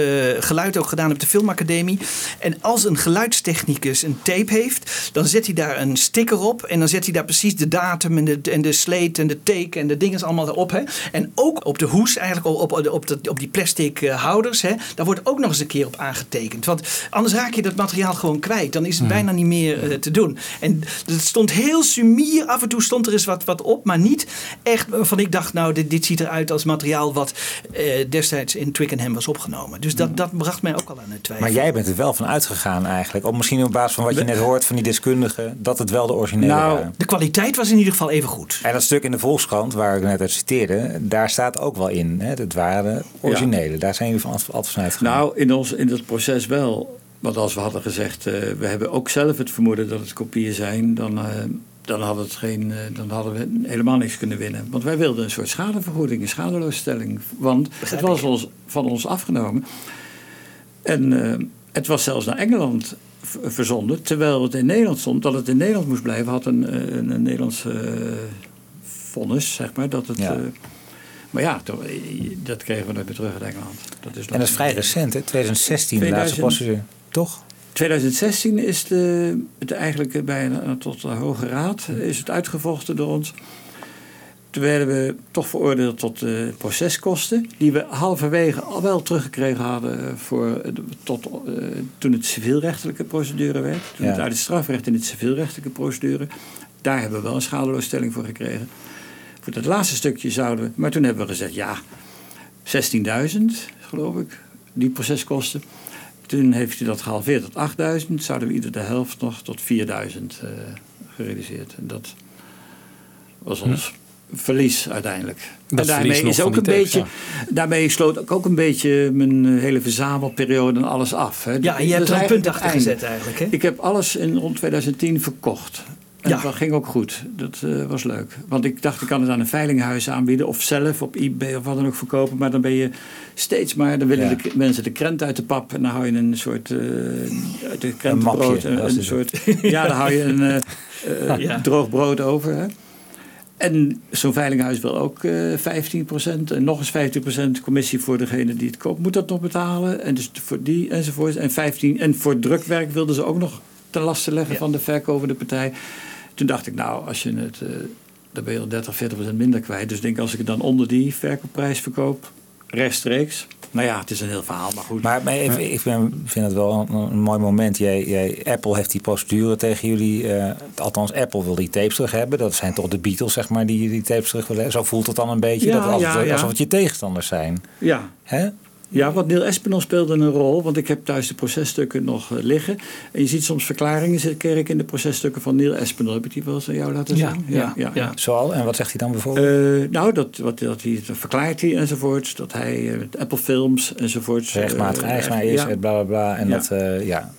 geluid ook gedaan op de Filmacademie. En als een geluidstechnicus een tape heeft, dan zet hij daar een sticker op. En dan zet hij daar precies de datum en de, en de sleet en de take en de dingen allemaal erop. Hè. En ook op de hoes, eigenlijk op, op, op, de- op die plastic houders, hè, daar wordt ook nog eens een keer op aangetekend. Want anders raak je dat materiaal gewoon kwijt. Dan is het bijna niet meer te doen. En het stond heel sumier. Af en toe stond er eens wat, wat op, maar niet echt van ik dacht, nou, dit, dit ziet eruit als materiaal wat eh, destijds in Twickenham was opgenomen. Dus dat, dat bracht mij ook al aan het twijfel. Maar jij bent er wel van uitgegaan eigenlijk. Of misschien op basis van wat je net hoort van die deskundigen. Dat het wel de originele Nou, waren. de kwaliteit was in ieder geval even goed. En dat stuk in de Volkskrant, waar ik net uit citeerde, daar staat ook wel in. Hè? Het waren originele. Daar zijn jullie van altijd van uitgegaan. Nou, in, ons, in dat proces wel. Want als we hadden gezegd, eh, we hebben ook zelf het vermoeden dat het kopieën zijn, dan, eh, dan, hadden het geen, eh, dan hadden we helemaal niks kunnen winnen. Want wij wilden een soort schadevergoeding, een schadeloosstelling. Want het was ons, van ons afgenomen. En eh, het was zelfs naar Engeland verzonden, terwijl het in Nederland stond. Dat het in Nederland moest blijven, had een, eh, een, een Nederlands eh, vonnis, zeg maar. Dat het, Ja. eh, maar ja, toch, dat kregen we nooit meer terug uit Engeland. Dat is en dat is vrij recent, hè? 2016, de laatste 2000 procedure. Toch? 2016 is de, het eigenlijk bijna tot de Hoge Raad is het uitgevochten door ons. Toen werden we toch veroordeeld tot eh, proceskosten, die we halverwege al wel teruggekregen hadden voor, tot, eh, toen het civielrechtelijke procedure werd. Toen Ja. het uit het strafrecht in het civielrechtelijke procedure. Daar hebben we wel een schadeloosstelling voor gekregen. Voor dat laatste stukje zouden we, maar toen hebben we gezegd ja, 16.000 geloof ik, die proceskosten. Toen heeft hij dat gehalveerd tot 8000. Zouden we ieder de helft nog tot 4000 eh gerealiseerd. En dat was ons verlies uiteindelijk. Dat en daarmee nog is ook een beetje. Daarmee sloot ik ook een beetje mijn eh, hele verzamelperiode en alles af. Hè. Ja, en je hebt er een punt achter gezet eigenlijk. Hè? Ik heb alles in rond 2010 verkocht. En Ja. dat ging ook goed. Dat eh, was leuk. Want ik dacht, ik kan het aan een veilinghuis aanbieden. Of zelf op eBay of wat dan ook verkopen. Maar dan ben je steeds maar... Dan willen Ja. de mensen de krent uit de pap. En dan hou je een soort... eh uit de krentenbrood. mapje, Een, een soort, ja, dan hou je een eh, eh, Ja. droog brood over. Hè. En zo'n veilinghuis wil ook eh 15% en nog eens 15% commissie voor degene die het koopt. Moet dat nog betalen? En dus voor die enzovoort. En, 15, en voor drukwerk wilden ze ook nog ten laste leggen van de verkovende partij. Toen dacht ik, nou, als je het, eh, dan ben je al 30, 40 procent minder kwijt. Dus ik denk, als ik het dan onder die verkoopprijs verkoop, rechtstreeks. Nou ja, het is een heel verhaal, maar goed. Maar, maar even, ik ben- vind het wel een, een mooi moment. Jij, jij, Apple heeft die procedure tegen jullie. eh, althans, Apple wil die tapes terug hebben. Dat zijn toch de Beatles, zeg maar, die die tapes terug willen hebben. Zo voelt het dan een beetje. Ja, dat alsof, ja, ja. alsof het je tegenstanders zijn. Ja. Hè? Ja, want Neil Espinel speelde een rol, want ik heb thuis de processtukken nog eh, liggen. En je ziet soms verklaringen, kerk in de processtukken van Neil Espinel. Heb ik die wel eens aan jou laten Ja, zien? ja, Zoal, en wat zegt hij dan bijvoorbeeld? Eh, nou, dat, wat, dat, hij, dat verklaart hij enzovoort. Dat hij eh, met Apple Films enzovoort. Rechtmatig eigenaar is, ja. en bla bla bla. En Ja. dat, eh, ja.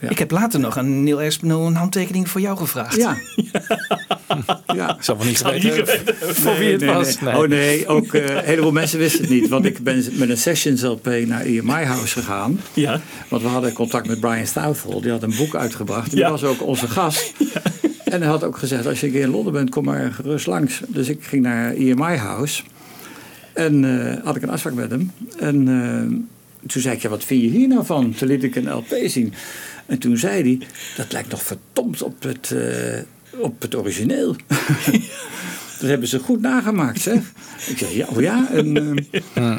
Ja. Ik heb later nog aan Neil Espinel een handtekening voor jou gevraagd. Ja. ja. Ik zal wel niet geweten voor wie het Nee, was. nee. Oh nee, ook eh, een heleboel mensen wisten het niet. Want ik ben met een Sessions LP naar EMI House gegaan. Ja. Want we hadden contact met Brian Stouthel. Die had een boek uitgebracht. Ja. die was ook onze gast. En hij had ook gezegd, als je een keer in Londen bent, kom maar gerust langs. Dus ik ging naar EMI House. En eh, had ik een afspraak met hem. En eh, toen zei ik, ja, wat vind je hier nou van? Toen liet ik een LP zien. En toen zei hij, dat lijkt nog verdomd op het, eh, op het origineel. dat hebben ze goed nagemaakt, zeg. Ik zeg, ja, oh ja. En, eh,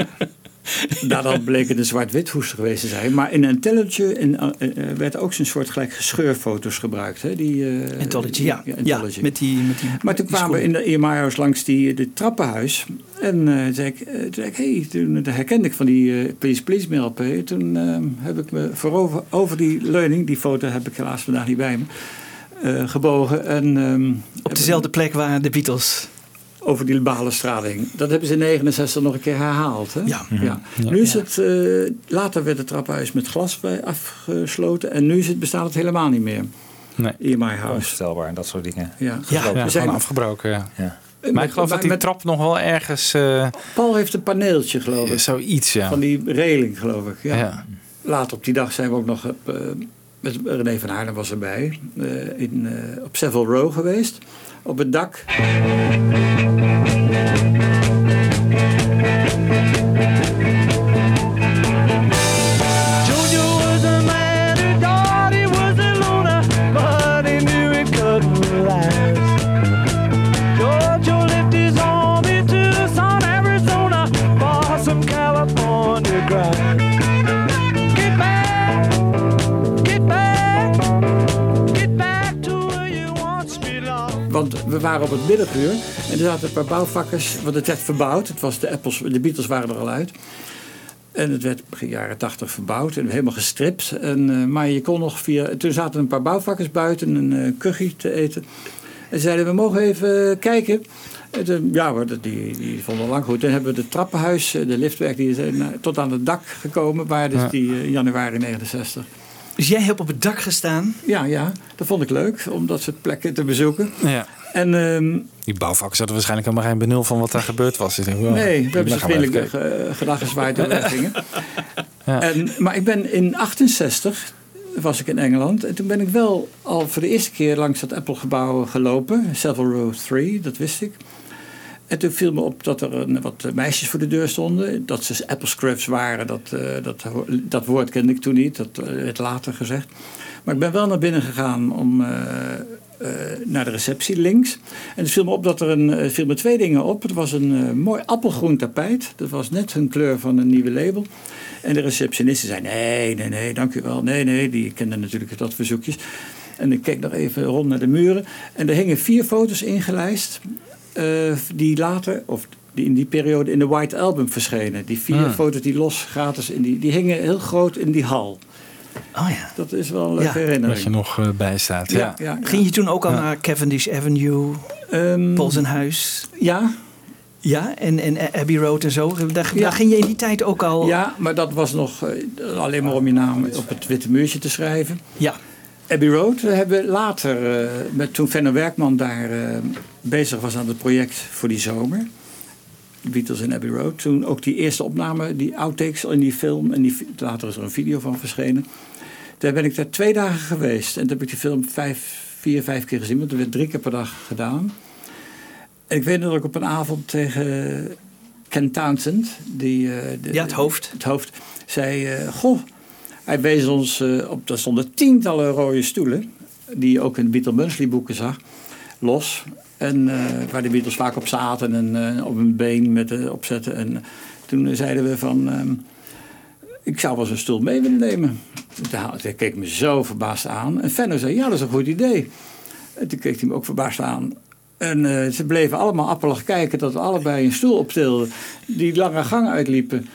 Daarna bleek het een zwart-wit geweest te zijn. Maar in Intelliger in, eh, eh, werd ook zo'n soort gelijk gescheurfoto's gebruikt. Hè? Die, Anthology, ja. Ja, Anthology. met die, met die, Maar toen die kwamen we in de House langs die, de trappenhuis. En eh, zei ik, toen zei ik, hey, toen herkende ik van die Please Please LP. Toen heb ik me voorover over die leuning, die foto heb ik helaas vandaag niet bij me, gebogen. En, ehm, Op dezelfde plek waar de Beatles... over die balenstraling. Dat hebben ze in 69 nog een keer herhaald. Hè? Ja. Ja. Nu is het, eh, later werd het trappenhuis met glas bij afgesloten. En nu is het, bestaat het helemaal niet meer. Nee. In my house. Onvoorstelbaar, dat soort dingen. Ja. Ja, we zijn, afgebroken. Ja. Ja. Maar ik geloof dat die met- trap nog wel ergens... eh, Paul heeft een paneeltje, geloof ik. zoiets, ja. Van die reling, geloof ik. Ja. Ja. Later op die dag zijn we ook nog eh, met René van Haarlem was erbij. eh, in, eh, op Savile Row geweest. Op het dak. Want we waren op het middaguur en er zaten een paar bouwvakkers, want het werd verbouwd. Het was de, Apples, de Beatles waren er al uit. En het werd begin jaren tachtig verbouwd en helemaal gestript. En, eh, maar je kon nog via. Toen zaten een paar bouwvakkers buiten een kuchie te eten. En zeiden: We mogen even kijken. En toen- ja hoor, die, die vonden lang goed. Toen hebben we het trappenhuis, eh, de liftwerk, die is tot aan het dak gekomen. Waar dus Ja. die januari 69. Dus jij hebt op het dak gestaan? Ja, ja, dat vond ik leuk om dat soort plekken te bezoeken. Ja. En ehm, Die bouwvakkers hadden waarschijnlijk helemaal geen benul van wat daar gebeurd was. Ik denk, wow, Nee, we hebben ze vriendelijk ge- gedaan gezwaaid toen we weggingen. Ja. En, maar ik ben in 68 was ik in Engeland. En toen ben ik wel al voor de eerste keer langs dat Apple-gebouw gelopen. Savile Row 3, dat wist ik. En toen viel me op dat er een, wat meisjes voor de deur stonden. Dat ze Apple Scrubs waren, dat, eh, dat, dat woord kende ik toen niet. Dat eh, werd later gezegd. Maar ik ben wel naar binnen gegaan om, eh, naar de receptie links. En het viel me op dat er een, viel me twee dingen op. Het was een mooi appelgroen tapijt. Dat was net hun kleur van een nieuwe label. En de receptioniste zei: Nee, nee, nee, dank u wel. Nee, nee, die kende natuurlijk dat verzoekjes. En ik keek nog even rond naar de muren. En er hingen vier foto's ingelijst. Eh, die later, of die in die periode in de White Album verschenen. Die vier Hmm. foto's die los gratis in die, die hingen heel groot in die hal. Oh ja. Dat is wel een leuke Ja. herinnering. Dat je nog eh, bij staat. Ja. Ja, ja, Ging je toen ook al Ja. naar Cavendish Avenue, Ehm, Polsenhuis? ja, Ja, en, en Abbey Road en zo. Daar, Ja. daar ging je in die tijd ook al... ja, maar dat was nog eh, alleen maar om je naam op het witte muurtje te schrijven. Ja. Abbey Road we hebben later, eh, met, toen Venno Werkman daar eh, bezig was aan het project voor die zomer. Beatles in Abbey Road. Toen ook die eerste opname, die outtakes in die film. En die, later is er een video van verschenen. Daar ben ik daar twee dagen geweest. En toen heb ik die film vijf, vier, vijf keer gezien. Want er werd drie keer per dag gedaan. En ik weet nog dat ik op een avond tegen Ken Townsend, die, eh, de- Ja, het hoofd. het hoofd, zei: eh, Goh, Hij wees ons eh, op, er stonden tientallen rode stoelen, die je ook in de Beatle Munsley boeken zag, los. En eh, waar de Beatles vaak op zaten en eh, op een been met, opzetten. En toen zeiden we van, ehm, ik zou wel eens een stoel mee willen nemen. Hij keek me zo verbaasd aan. En Fenno zei, ja dat is een goed idee. En toen keek hij me ook verbaasd aan. En ze bleven allemaal appelig kijken dat we allebei een stoel optilden. Die lange gang uitliepen.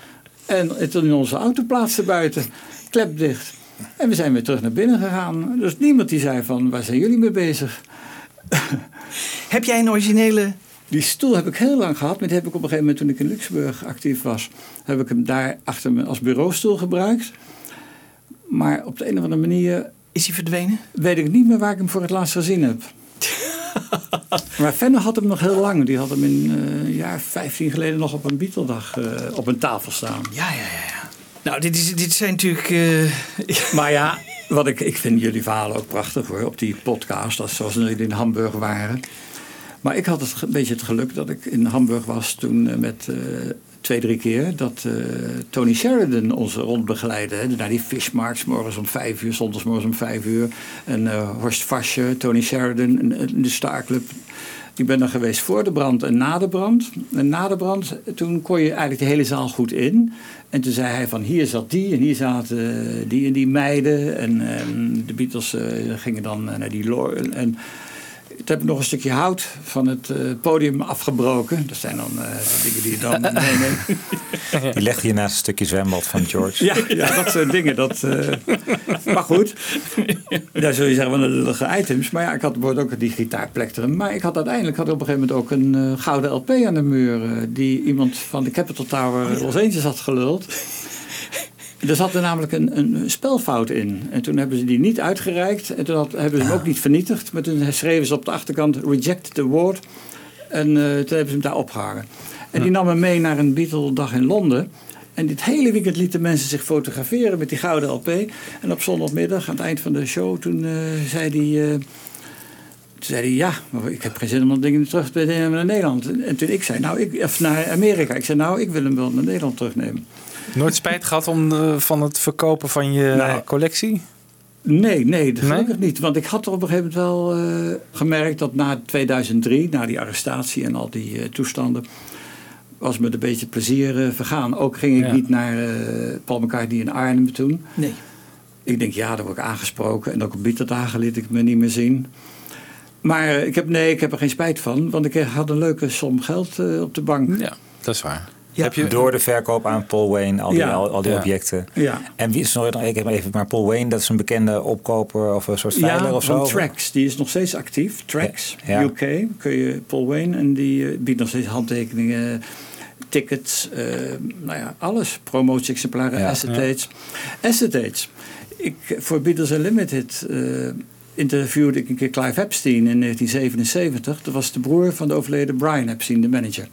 En toen in onze auto plaatsten buiten. Klep dicht. En we zijn weer terug naar binnen gegaan. Dus niemand die zei van, waar zijn jullie mee bezig? Heb jij een originele... Die stoel heb ik heel lang gehad. Maar die heb ik op een gegeven moment toen ik in Luxemburg actief was. Heb ik hem daar achter me als bureaustoel gebruikt. Maar op de een of andere manier... Is hij verdwenen? Weet ik niet meer waar ik hem voor het laatst gezien heb. maar Fenne had hem nog heel lang. Die had hem in eh, een jaar 15 geleden nog op een Beatle-dag eh, op een tafel staan. Ja, ja, ja. Nou, dit, dit zijn natuurlijk... eh, Maar ja, wat ik, ik vind jullie verhalen ook prachtig hoor. Op die podcast, als, zoals jullie in Hamburg waren. Maar ik had het, een beetje het geluk dat ik in Hamburg was toen eh, met eh, twee, drie keer. Dat Tony Sheridan ons rondbegeleidde. Hè, naar die fishmarks, morgens om vijf uur, zondagsmorgens om vijf uur. En eh, Horst Fasje, Tony Sheridan, en, de Star Club. Ik ben er geweest voor de brand en na de brand. En na de brand, toen kon je eigenlijk de hele zaal goed in. En toen zei hij van hier zat die en hier zaten eh, die en die meiden. En, en de Beatles eh, gingen dan eh, naar die en toen heb ik nog een stukje hout van het eh, podium afgebroken. Dat zijn dan eh, de dingen die je dan meeneemt. Die legde je naast een stukje zwembad van George. Ja, ja, dat soort dingen. Dat, eh, maar goed, daar zul je zeggen van de lullige items. Maar ja, ik had bijvoorbeeld ook die gitaarplektrum. Maar ik had uiteindelijk had ik op een gegeven moment ook een gouden LP aan de muur. die iemand van de Capitol Tower Los Angeles had geluld. Er zat er namelijk een, een spelfout in. En toen hebben ze die niet uitgereikt. En toen had- hebben ze hem ook niet vernietigd. Maar toen schreven ze op de achterkant reject the award. En eh, toen hebben ze hem daar opgehangen. En die nam hem mee naar een Beatle-dag in Londen. En dit hele weekend lieten mensen zich fotograferen met die gouden LP. En op zondagmiddag, aan het eind van de show, toen eh, zei hij... eh, toen zei hij, ja, maar ik heb geen zin om dat ding terug te nemen naar Nederland. En toen ik zei, nou, ik, of naar Amerika. Ik zei, nou, ik wil hem wel naar Nederland terugnemen. Nooit spijt gehad om, eh, van het verkopen van je Nou. collectie? Nee, nee, dat gelukkig niet. Want ik had op een gegeven moment wel eh, gemerkt dat na 2003, na die arrestatie en al die eh, toestanden, was me een beetje plezier vergaan. Ook ging ik Ja. niet naar eh, Paul McCartney in Arnhem toen. Nee. Ik denk, ja, daar word ik aangesproken. En ook op Beatle-dagen liet ik me niet meer zien. Maar ik heb, nee, ik heb er geen spijt van. Want ik had een leuke som geld op de bank. Ja, dat is waar. Heb je door de verkoop aan Paul Wayne, al die, Ja. al, al die Ja. objecten. Ja. En wie is nog ik heb even maar Paul Wayne, dat is een bekende opkoper of een soort veiler ja, of zo. van Trax. Die is nog steeds actief. Trax, Ja. UK. Kun je Paul Wayne. En die eh, biedt nog steeds handtekeningen, tickets, eh, nou ja, alles. Promotie-exemplaren, Ja. acetates. Acetates. Ik, voor Beatles Unlimited eh interviewde ik een keer Clive Epstein in 1977. Dat was de broer van de overleden Brian Epstein, de manager.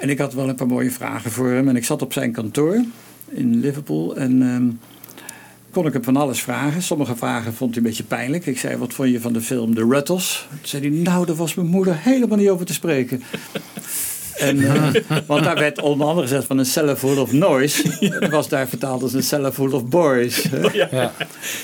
En ik had wel een paar mooie vragen voor hem. En ik zat op zijn kantoor in Liverpool. En ehm, kon ik hem van alles vragen. Sommige vragen vond hij een beetje pijnlijk. Ik zei, wat vond je van de film The Ruttles? Toen zei hij, nou, daar was mijn moeder helemaal niet over te spreken. En, eh, want daar werd onder andere gezegd van een cellar full of noise. Dat was daar vertaald als een cellar full of boys. Ja.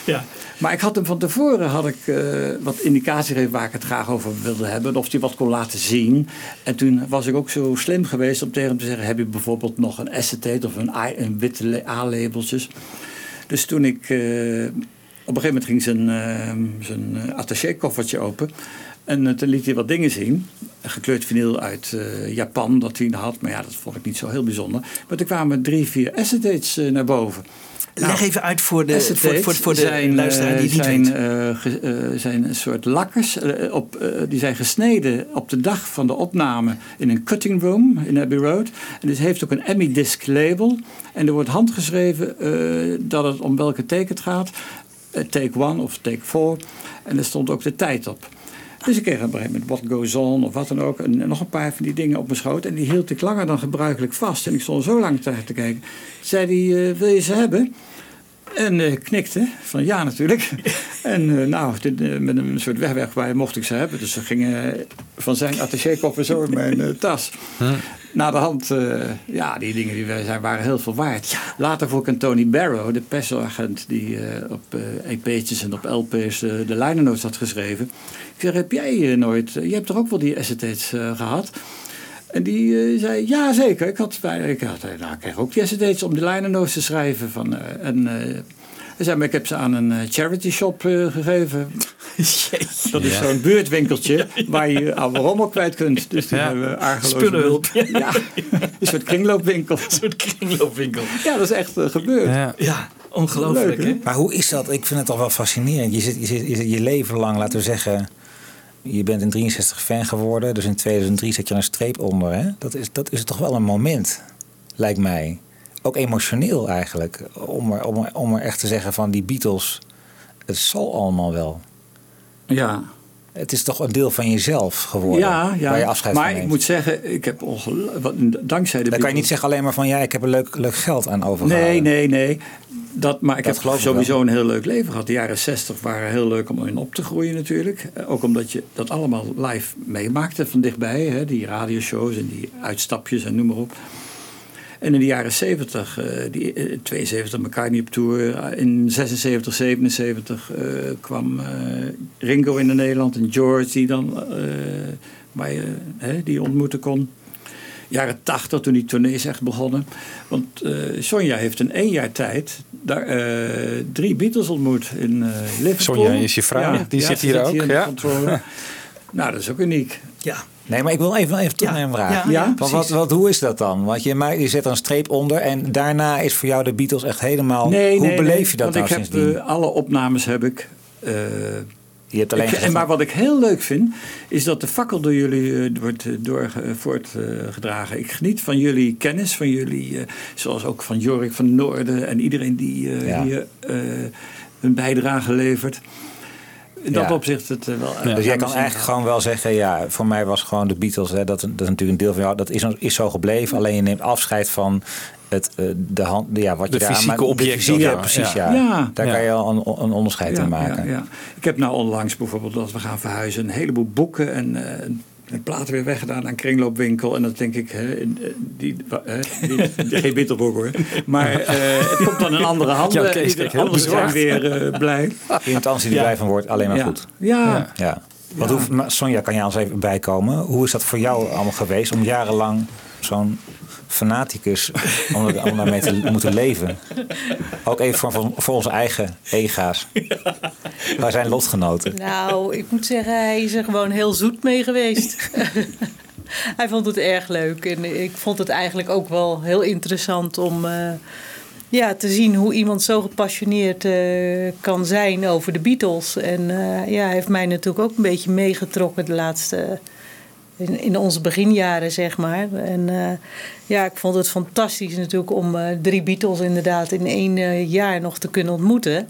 Ja. Maar ik had hem van tevoren had ik, eh, wat indicatie gegeven waar ik het graag over wilde hebben. Of hij wat kon laten zien. En toen was ik ook zo slim geweest om tegen hem te zeggen... heb je bijvoorbeeld nog een acetate of een, I- een witte A-labeltjes. Dus toen ik... eh, op een gegeven moment ging zijn, zijn attaché-koffertje open. En eh, toen liet hij wat dingen zien. Een gekleurd vinyl uit eh, Japan dat hij had. Maar ja, dat vond ik niet zo heel bijzonder. Maar toen kwamen drie, vier acetates eh, naar boven. Leg even uit voor de, voor, voor, voor de zijn, luisteraar die het niet zijn, ge- zijn een soort lakkers. op, die zijn gesneden op de dag van de opname in een cutting room in Abbey Road. En dit heeft ook een Emmy Disc label. En er wordt handgeschreven dat het om welke take het gaat. Take one of take four. En er stond ook de tijd op. Dus ik kreeg op een gegeven moment What Goes On of wat dan ook. En, nog een paar van die dingen op mijn schoot. En die hield ik langer dan gebruikelijk vast. En ik stond zo lang te kijken. Zei hij, eh, wil je ze hebben? En eh, knikte van ja natuurlijk. En eh, nou, dit, met een soort wegwerkbaar mocht ik ze hebben. Dus ze gingen van zijn attachékoffer zo in mijn tas. Na de hand, eh, ja, die dingen die zijn, waren heel veel waard. Later vond ik een Tony Barrow, de persagent die eh, op EP'tjes en op LP's de liner notes had geschreven. Ik zeg, heb jij nooit, je hebt toch ook wel die eh, gehad? En die zei, ja zeker, ik had, ik had nou, ik kreeg ook die acetates om de liner notes te schrijven. Van, en hij zei, maar ik heb ze aan een charity shop eh, Dat is Ja. zo'n buurtwinkeltje waar je oude rommel kwijt kunt. Dus die Ja. hebben we argeloos Spullenhulp. Ja, een soort kringloopwinkel. Een soort kringloopwinkel. Ja, dat is echt eh, gebeurd. Ja, ongelooflijk hè? Maar hoe is dat? Ik vind het toch wel fascinerend. Je zit, je zit, je zit je leven lang, laten we zeggen... Je bent in 63 fan geworden, dus in 2003 zet je er een streep onder. Hè? Dat, is, dat is toch wel een moment, lijkt mij. Ook emotioneel eigenlijk. Om er, om, er, om er echt te zeggen van die Beatles, het zal allemaal wel. Ja. Het is toch een deel van jezelf geworden. Ja, ja. Waar je afscheid maar van ik neemt. moet zeggen, ik heb ongelooflijk, dankzij de Dan kan je niet zeggen alleen maar van ja, ik heb er leuk, leuk geld aan overgehouden. Nee, nee, nee. Dat, maar ik Dat heb ik sowieso wel. een heel leuk leven gehad. De jaren 60 waren heel leuk om in op te groeien natuurlijk. Eh, Ook omdat je dat allemaal live meemaakte van dichtbij. Hè? Die radioshows en die uitstapjes en noem maar op. En in de jaren 70, eh, die, eh, 72 McCartney op tour. Eh, In 76, 77 eh, kwam eh, Ringo in Nederland en George die dan eh, waar je, hè, die ontmoeten kon jaren 80, toen die tournees echt begonnen. Want eh, Sonja heeft in één jaar tijd daar, eh, drie Beatles ontmoet in eh, Liverpool. Sonja is je vrouw, die zit ze hier ook, ja. controle. nou, dat is ook uniek. Ja. Nee, maar ik wil even, even terug naar een vraag. ja, ja, Van wat, wat, hoe is dat dan? Want je, maakt- je zet er een streep onder en daarna is voor jou de Beatles echt helemaal... Nee, hoe nee, beleef nee, je dat want nou ik heb sindsdien? alle opnames heb ik. eh, je hebt alleen ik- en maar wat ik heel leuk vind, is dat de fakkel door jullie eh, wordt door, eh, voortgedragen. ik geniet van jullie kennis, van jullie, eh, zoals ook van Jorik van Noorden en iedereen die eh, Ja. hier eh, een bijdrage levert. In dat Ja. opzicht het eh, wel. dus jij kan eigenlijk gewoon wel zeggen, ja, voor mij was gewoon de Beatles, hè, dat, dat is natuurlijk een deel van jou, dat is, is zo gebleven. Alleen je neemt afscheid van het, eh, de hand, ja, wat je De daar fysieke maar- objecten, fysieke- ja. precies, Ja. ja. Ja. Daar Ja. kan je al een, een onderscheid in maken. Ja, ja. Ik heb nou onlangs bijvoorbeeld dat we gaan verhuizen een heleboel boeken en, eh, en platen weer weggedaan aan kringloopwinkel. En dan denk ik, hè, eh, die, hè, die, geen bitterboek hoor. Maar eh, het komt dan in andere handen. Jan Kees anderen zijn weer eh, blij. Iemand die erbij van wordt, alleen maar Ja. goed. Ja. Ja. Want Ja. hoe, Sonja, kan jij ons even bijkomen? Hoe is dat voor jou allemaal geweest om jarenlang zo'n fanaticus om, er- om daarmee te moeten leven? Ook even voor, onze eigen ega's. Wij zijn lotgenoten. Nou, ik moet zeggen, hij is er gewoon heel zoet mee geweest. hij vond het erg leuk. En ik vond het eigenlijk ook wel heel interessant om eh, ja, te zien hoe iemand zo gepassioneerd eh, kan zijn over de Beatles. En eh, ja, hij heeft mij natuurlijk ook een beetje meegetrokken de laatste. In, in onze beginjaren, zeg maar. En eh, ja, ik vond het fantastisch natuurlijk om eh, drie Beatles inderdaad in één eh, jaar nog te kunnen ontmoeten.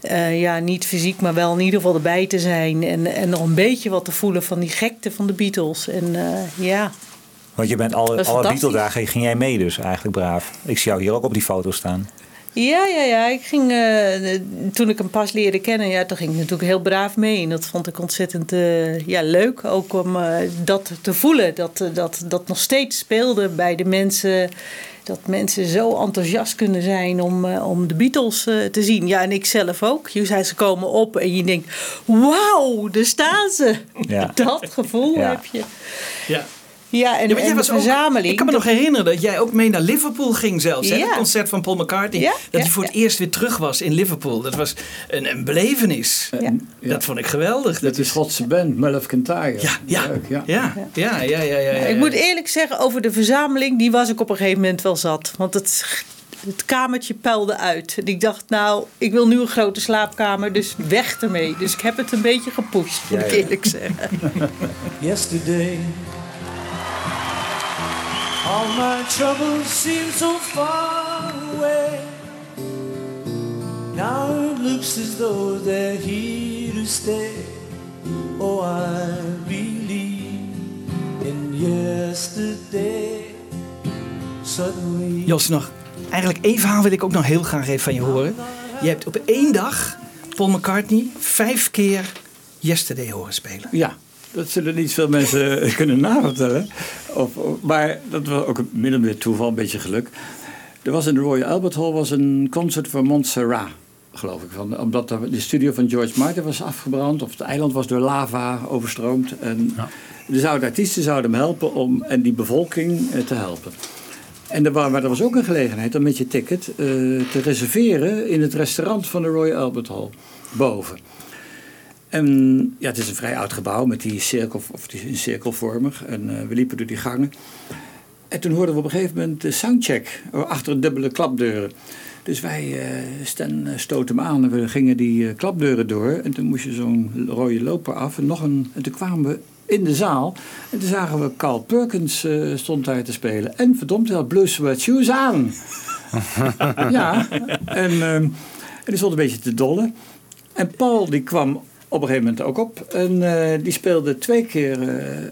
Eh, ja, niet fysiek, maar wel in ieder geval erbij te zijn. En, en nog een beetje wat te voelen van die gekte van de Beatles. En eh, ja, Want je bent alle, alle. Beatle-dagen ging jij mee dus eigenlijk braaf. Ik zie jou hier ook op die foto staan. Ja, ja, ja. Ik ging, eh, toen ik hem pas leerde kennen, ja, toen ging ik natuurlijk heel braaf mee. En dat vond ik ontzettend eh, ja, leuk. Ook om eh, dat te voelen. Dat, dat dat nog steeds speelde bij de mensen. Dat mensen zo enthousiast kunnen zijn om, eh, om de Beatles eh, te zien. Ja, en ik zelf ook. Je zei, ze komen op en je denkt, wauw, daar staan ze. Ja. Dat gevoel Ja. heb je. Ja. Ja, en, Ja, maar jij en de was ook- verzameling. ik kan me nog herinneren dat jij ook mee naar Liverpool ging zelfs. Hè? Het concert van Paul McCartney. Ja, Dat ja, hij voor het eerst weer terug was in Liverpool. Dat was een, een belevenis. Dat vond ik geweldig. Dat is Schotse band, Mull of Kintyre. Ja, ja, ja. ja, ja, ja. Ik moet eerlijk zeggen, over de verzameling, die was ik op een gegeven moment wel zat. Want het, het kamertje puilde uit. En ik dacht, nou, ik wil nu een grote slaapkamer, dus weg ermee. Dus ik heb het een beetje gepusht, moet Ja, ik ja. eerlijk zeggen. Yesterday, all my troubles seem so far away. Now it looks as though they're here to stay. Oh, I believe in yesterday. Suddenly. Jos, nog eigenlijk één verhaal wil ik ook nog heel graag even van je horen. Je hebt op één dag Paul McCartney vijf keer Yesterday horen spelen. Ja. Dat zullen niet veel mensen kunnen navertellen. Of, maar dat was ook een min of meer toeval, een beetje geluk. Er was in de Royal Albert Hall was een concert voor Montserrat, geloof ik. Van, omdat de de studio van George Martin was afgebrand. Of het eiland was door lava overstroomd. En de zouden artiesten zouden hem helpen om en die bevolking eh, te helpen. En er, maar er was ook een gelegenheid om met je ticket eh, te reserveren in het restaurant van de Royal Albert Hall. Boven. En ja, het is een vrij oud gebouw met die cirkel, of die cirkelvormig. En eh, we liepen door die gangen. En toen hoorden we op een gegeven moment de soundcheck achter dubbele klapdeuren. Dus wij eh Stan eh, stoot hem aan en we gingen die eh, klapdeuren door. En toen moest je zo'n rode loper af. En, nog een, en toen kwamen we in de zaal. En toen zagen we Carl Perkins eh, stond daar te spelen. En verdomd, hij had Blue Sweat Shoes aan. ja, en, ehm, en die stond een beetje te dollen. En Paul die kwam op een gegeven moment ook op. En eh, die speelde twee keer eh,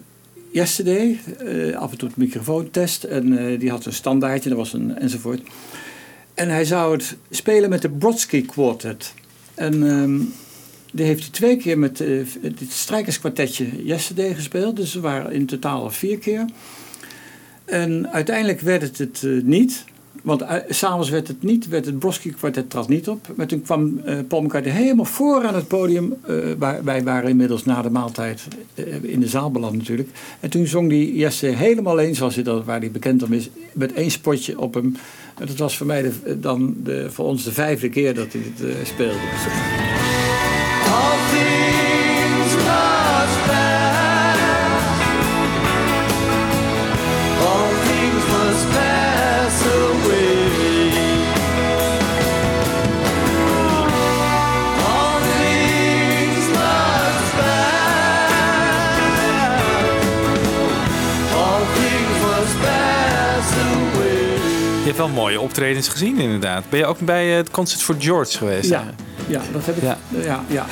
Yesterday. eh, af en toe het microfoontest. En die had een standaardje, dat was een enzovoort. En hij zou het spelen met de Brodsky Quartet. En ehm, die heeft hij twee keer met het strijkerskwartetje Yesterday gespeeld. Dus er waren in totaal vier keer. En uiteindelijk werd het het niet. Want uh, s'avonds werd het niet, werd het Brodsky kwartet trad niet op. Maar toen kwam eh, Paul McCartney helemaal voor aan het podium. eh, waar, wij waren inmiddels na de maaltijd in de zaal beland natuurlijk. En toen zong hij Jesse helemaal alleen, zoals hij dat, waar hij bekend om is. Met één spotje op hem. Dat was voor mij dan de, voor ons de vijfde keer dat hij het speelde. Je hebt wel mooie optredens gezien inderdaad. Ben je ook bij eh, het Concert for George geweest? Ja, ja, dat heb ik. Ja. Ja. Ja,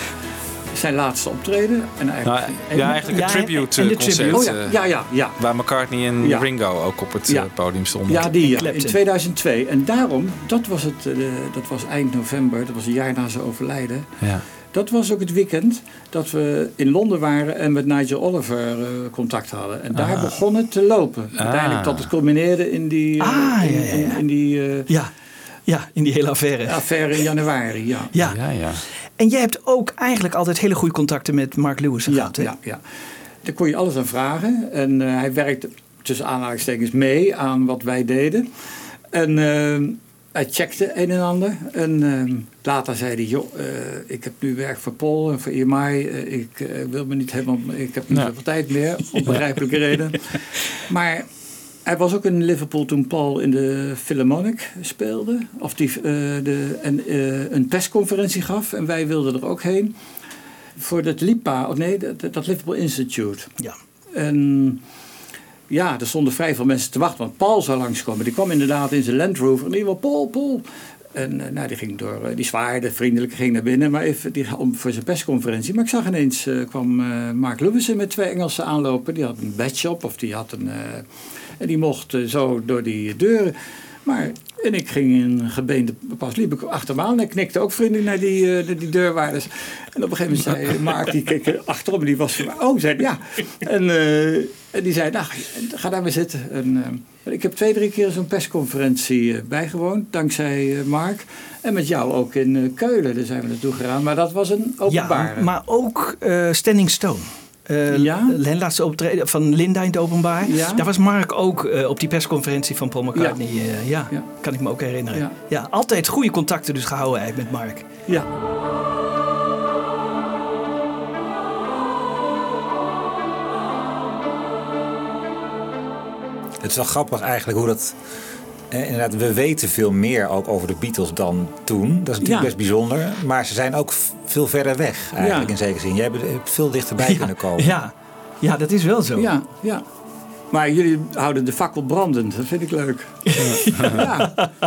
Zijn laatste optreden. En eigenlijk, Nou, ja, eigenlijk een tribute en de eh, concert. tribute. Oh, ja. eh, ja, ja, ja. Waar McCartney en Ja. Ringo ook op het Ja. podium stonden. Ja, die ja, in Clapton. 2002. En daarom, dat was, het, eh, dat was eind november, dat was een jaar na zijn overlijden. Ja. Dat was ook het weekend dat we in Londen waren en met Nigel Oliver eh, contact hadden. En daar Ah. begon het te lopen. Uiteindelijk tot het culmineerde in die, eh, Ah, in, ja, ja, ja. in- in die eh, Ja, ja in die hele affaire. affaire in januari. Ja. Ja. Ja, ja. En jij hebt ook eigenlijk altijd hele goede contacten met Mark Lewis Ja, gehad. hè? ja, ja. Daar kon je alles aan vragen. En eh, hij werkte tussen aanhalingstekens mee aan wat wij deden. En eh, hij checkte een en ander. En eh, later zei hij, joh, eh, ik heb nu werk voor Paul en voor EMI. Eh, ik eh, wil me niet helemaal, ik heb niet Ja. zoveel tijd meer, om begrijpelijke reden. Maar hij was ook in Liverpool toen Paul in de Philharmonic speelde. Of die, de, en, een persconferentie gaf. En wij wilden er ook heen. Voor dat LIPA, of nee, dat, dat Liverpool Institute. Ja. En ja, er stonden vrij veel mensen te wachten. Want Paul zou langskomen. Die kwam inderdaad in zijn Land Rover. En die was Paul, Paul. En eh, nou, die ging door, eh, die zwaaide vriendelijk, ging naar binnen. Maar even die, om, voor zijn persconferentie. Maar ik zag ineens, eh, kwam Mark Lewis met twee Engelsen aanlopen. Die had een badge op, of die had een... en die mocht zo door die deuren. Maar, en ik ging in gebeende pas, liep ik achter hem aan. En ik knikte ook vriendelijk naar die, eh, naar die deurwaarders. En op een gegeven moment zei Mark, die keek achterom en die was van, oh, zei ja. En, eh, en die zei, nou, ga daar maar zitten. En, eh, ik heb twee, drie keer zo'n persconferentie bijgewoond, dankzij Mark. En met jou ook in Keulen, daar zijn we naartoe gegaan. Maar dat was een openbare. Ja, maar ook Standing Stone. Eh Ja? Laatste optreden van Linda in het openbaar. Ja? Daar was Mark ook eh, op die persconferentie van Paul McCartney. eh, ja. Ja. kan ik me ook herinneren. Ja. Ja. altijd goede contacten dus gehouden eigenlijk met Mark. Ja. Het is wel grappig eigenlijk hoe dat... Eh, inderdaad, we weten veel meer ook over de Beatles dan toen. Dat is natuurlijk Ja. best bijzonder. Maar ze zijn ook veel verder weg eigenlijk Ja. in zekere zin. Jij hebt hebt veel dichterbij kunnen komen. Ja. ja, dat is wel zo. Ja, ja. Maar jullie houden de fakkel brandend, dat vind ik leuk.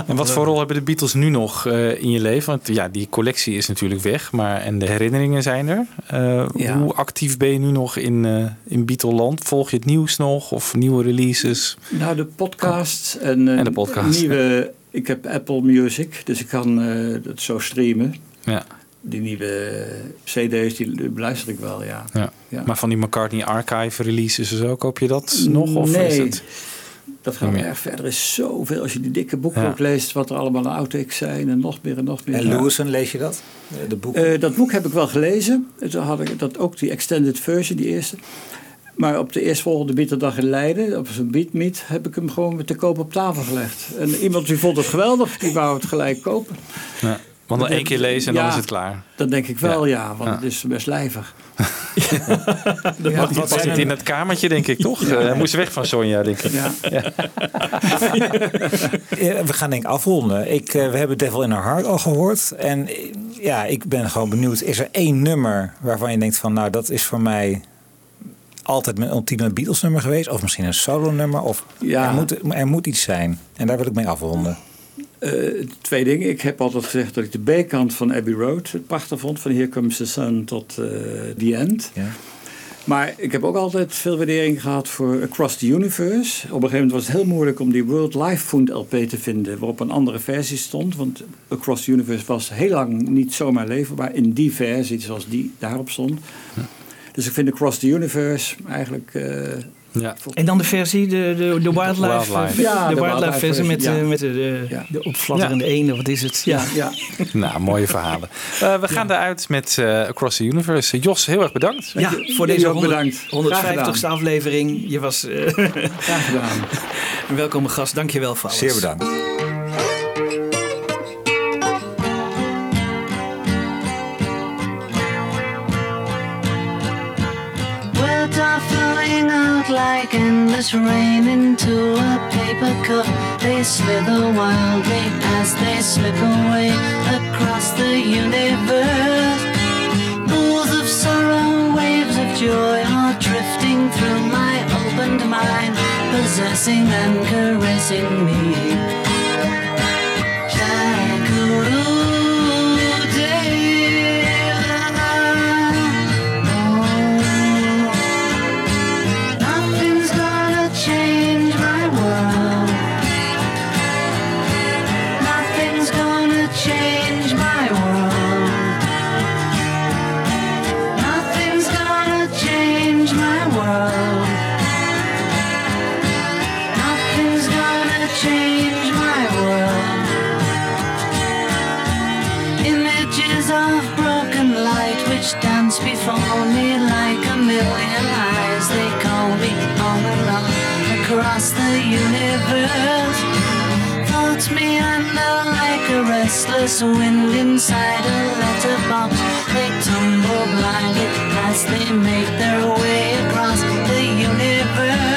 En wat voor rol hebben de Beatles nu nog eh, in je leven? Want ja, die collectie is natuurlijk weg, maar en de herinneringen zijn er. Eh, Ja. Hoe actief ben je nu nog in, eh in Beatleland? Volg je het nieuws nog of nieuwe releases? Nou, de podcasts en, eh, En de podcasts, nieuwe... Ik heb Apple Music, dus ik kan dat zo streamen. Ja. Die nieuwe CD's, die beluister ik wel, ja. Ja. Ja. Maar van die McCartney Archive releases en zo, koop je dat nog? Of nee, is het... dat gaat erg verder. Er is zoveel, als je die dikke boeken Ja. ook leest, wat er allemaal outtakes zijn en nog meer en nog meer. En Ja. Lewison, lees je dat? Eh, De boek? Eh, dat boek heb ik wel gelezen. Toen had ik dat ook die extended version, die eerste. Maar op de eerstvolgende Beaterdag in Leiden, op zo'n beatmeet, heb ik hem gewoon te koop op tafel gelegd. En iemand die vond het geweldig, die wou het gelijk kopen. Ja. Want dan één keer lezen en dan Ja, is het klaar. Dat denk ik wel, ja, Ja. want Ja. het is best lijvig. Wat, wat zit in het kamertje, denk ik, toch? Eh, Hij moest weg van Sonja, denk ik. Ja. Ja, we gaan denk ik afronden. Ik, eh, we hebben Devil in Our Heart al gehoord. En ja, ik ben gewoon benieuwd. Is er één nummer waarvan je denkt van... nou, dat is voor mij altijd mijn ultieme Beatles nummer geweest? Of misschien een solo nummer? Of Ja. er, moet, er moet iets zijn. En daar wil ik mee afronden. Eh, twee dingen. Ik heb altijd gezegd dat ik de B-kant van Abbey Road het prachtig vond. Van Here Comes the Sun tot eh, The End. Ja. Maar ik heb ook altijd veel waardering gehad voor Across the Universe. Op een gegeven moment was het heel moeilijk om die World Live Fund LP te vinden. Waarop een andere versie stond. Want Across the Universe was heel lang niet zomaar leverbaar in die versie zoals die daarop stond. Dus ik vind Across the Universe eigenlijk... eh, Ja. En dan de versie, de, de, de wildlife, Wildlife. Ja, de de wildlife wildlife versie met, eh, ja. met de, de, Ja. de opflatterende ene, wat is het? ja, ja. Nou, mooie verhalen. Eh, we gaan eruit met eh, Across the Universe. Jos, heel erg bedankt. Ja, voor deze ook 100, bedankt. Graag 150ste aflevering. Je was eh, Graag gedaan. een welkome gast. Dank je wel voor alles. Zeer bedankt. Like endless rain into a paper cup. They slither wildly as they slip away across the universe. Pools of sorrow, waves of joy are drifting through my opened mind, possessing and caressing me. Across the universe. Floats me under like a restless wind inside a letterbox. They tumble blindly as they make their way across the universe.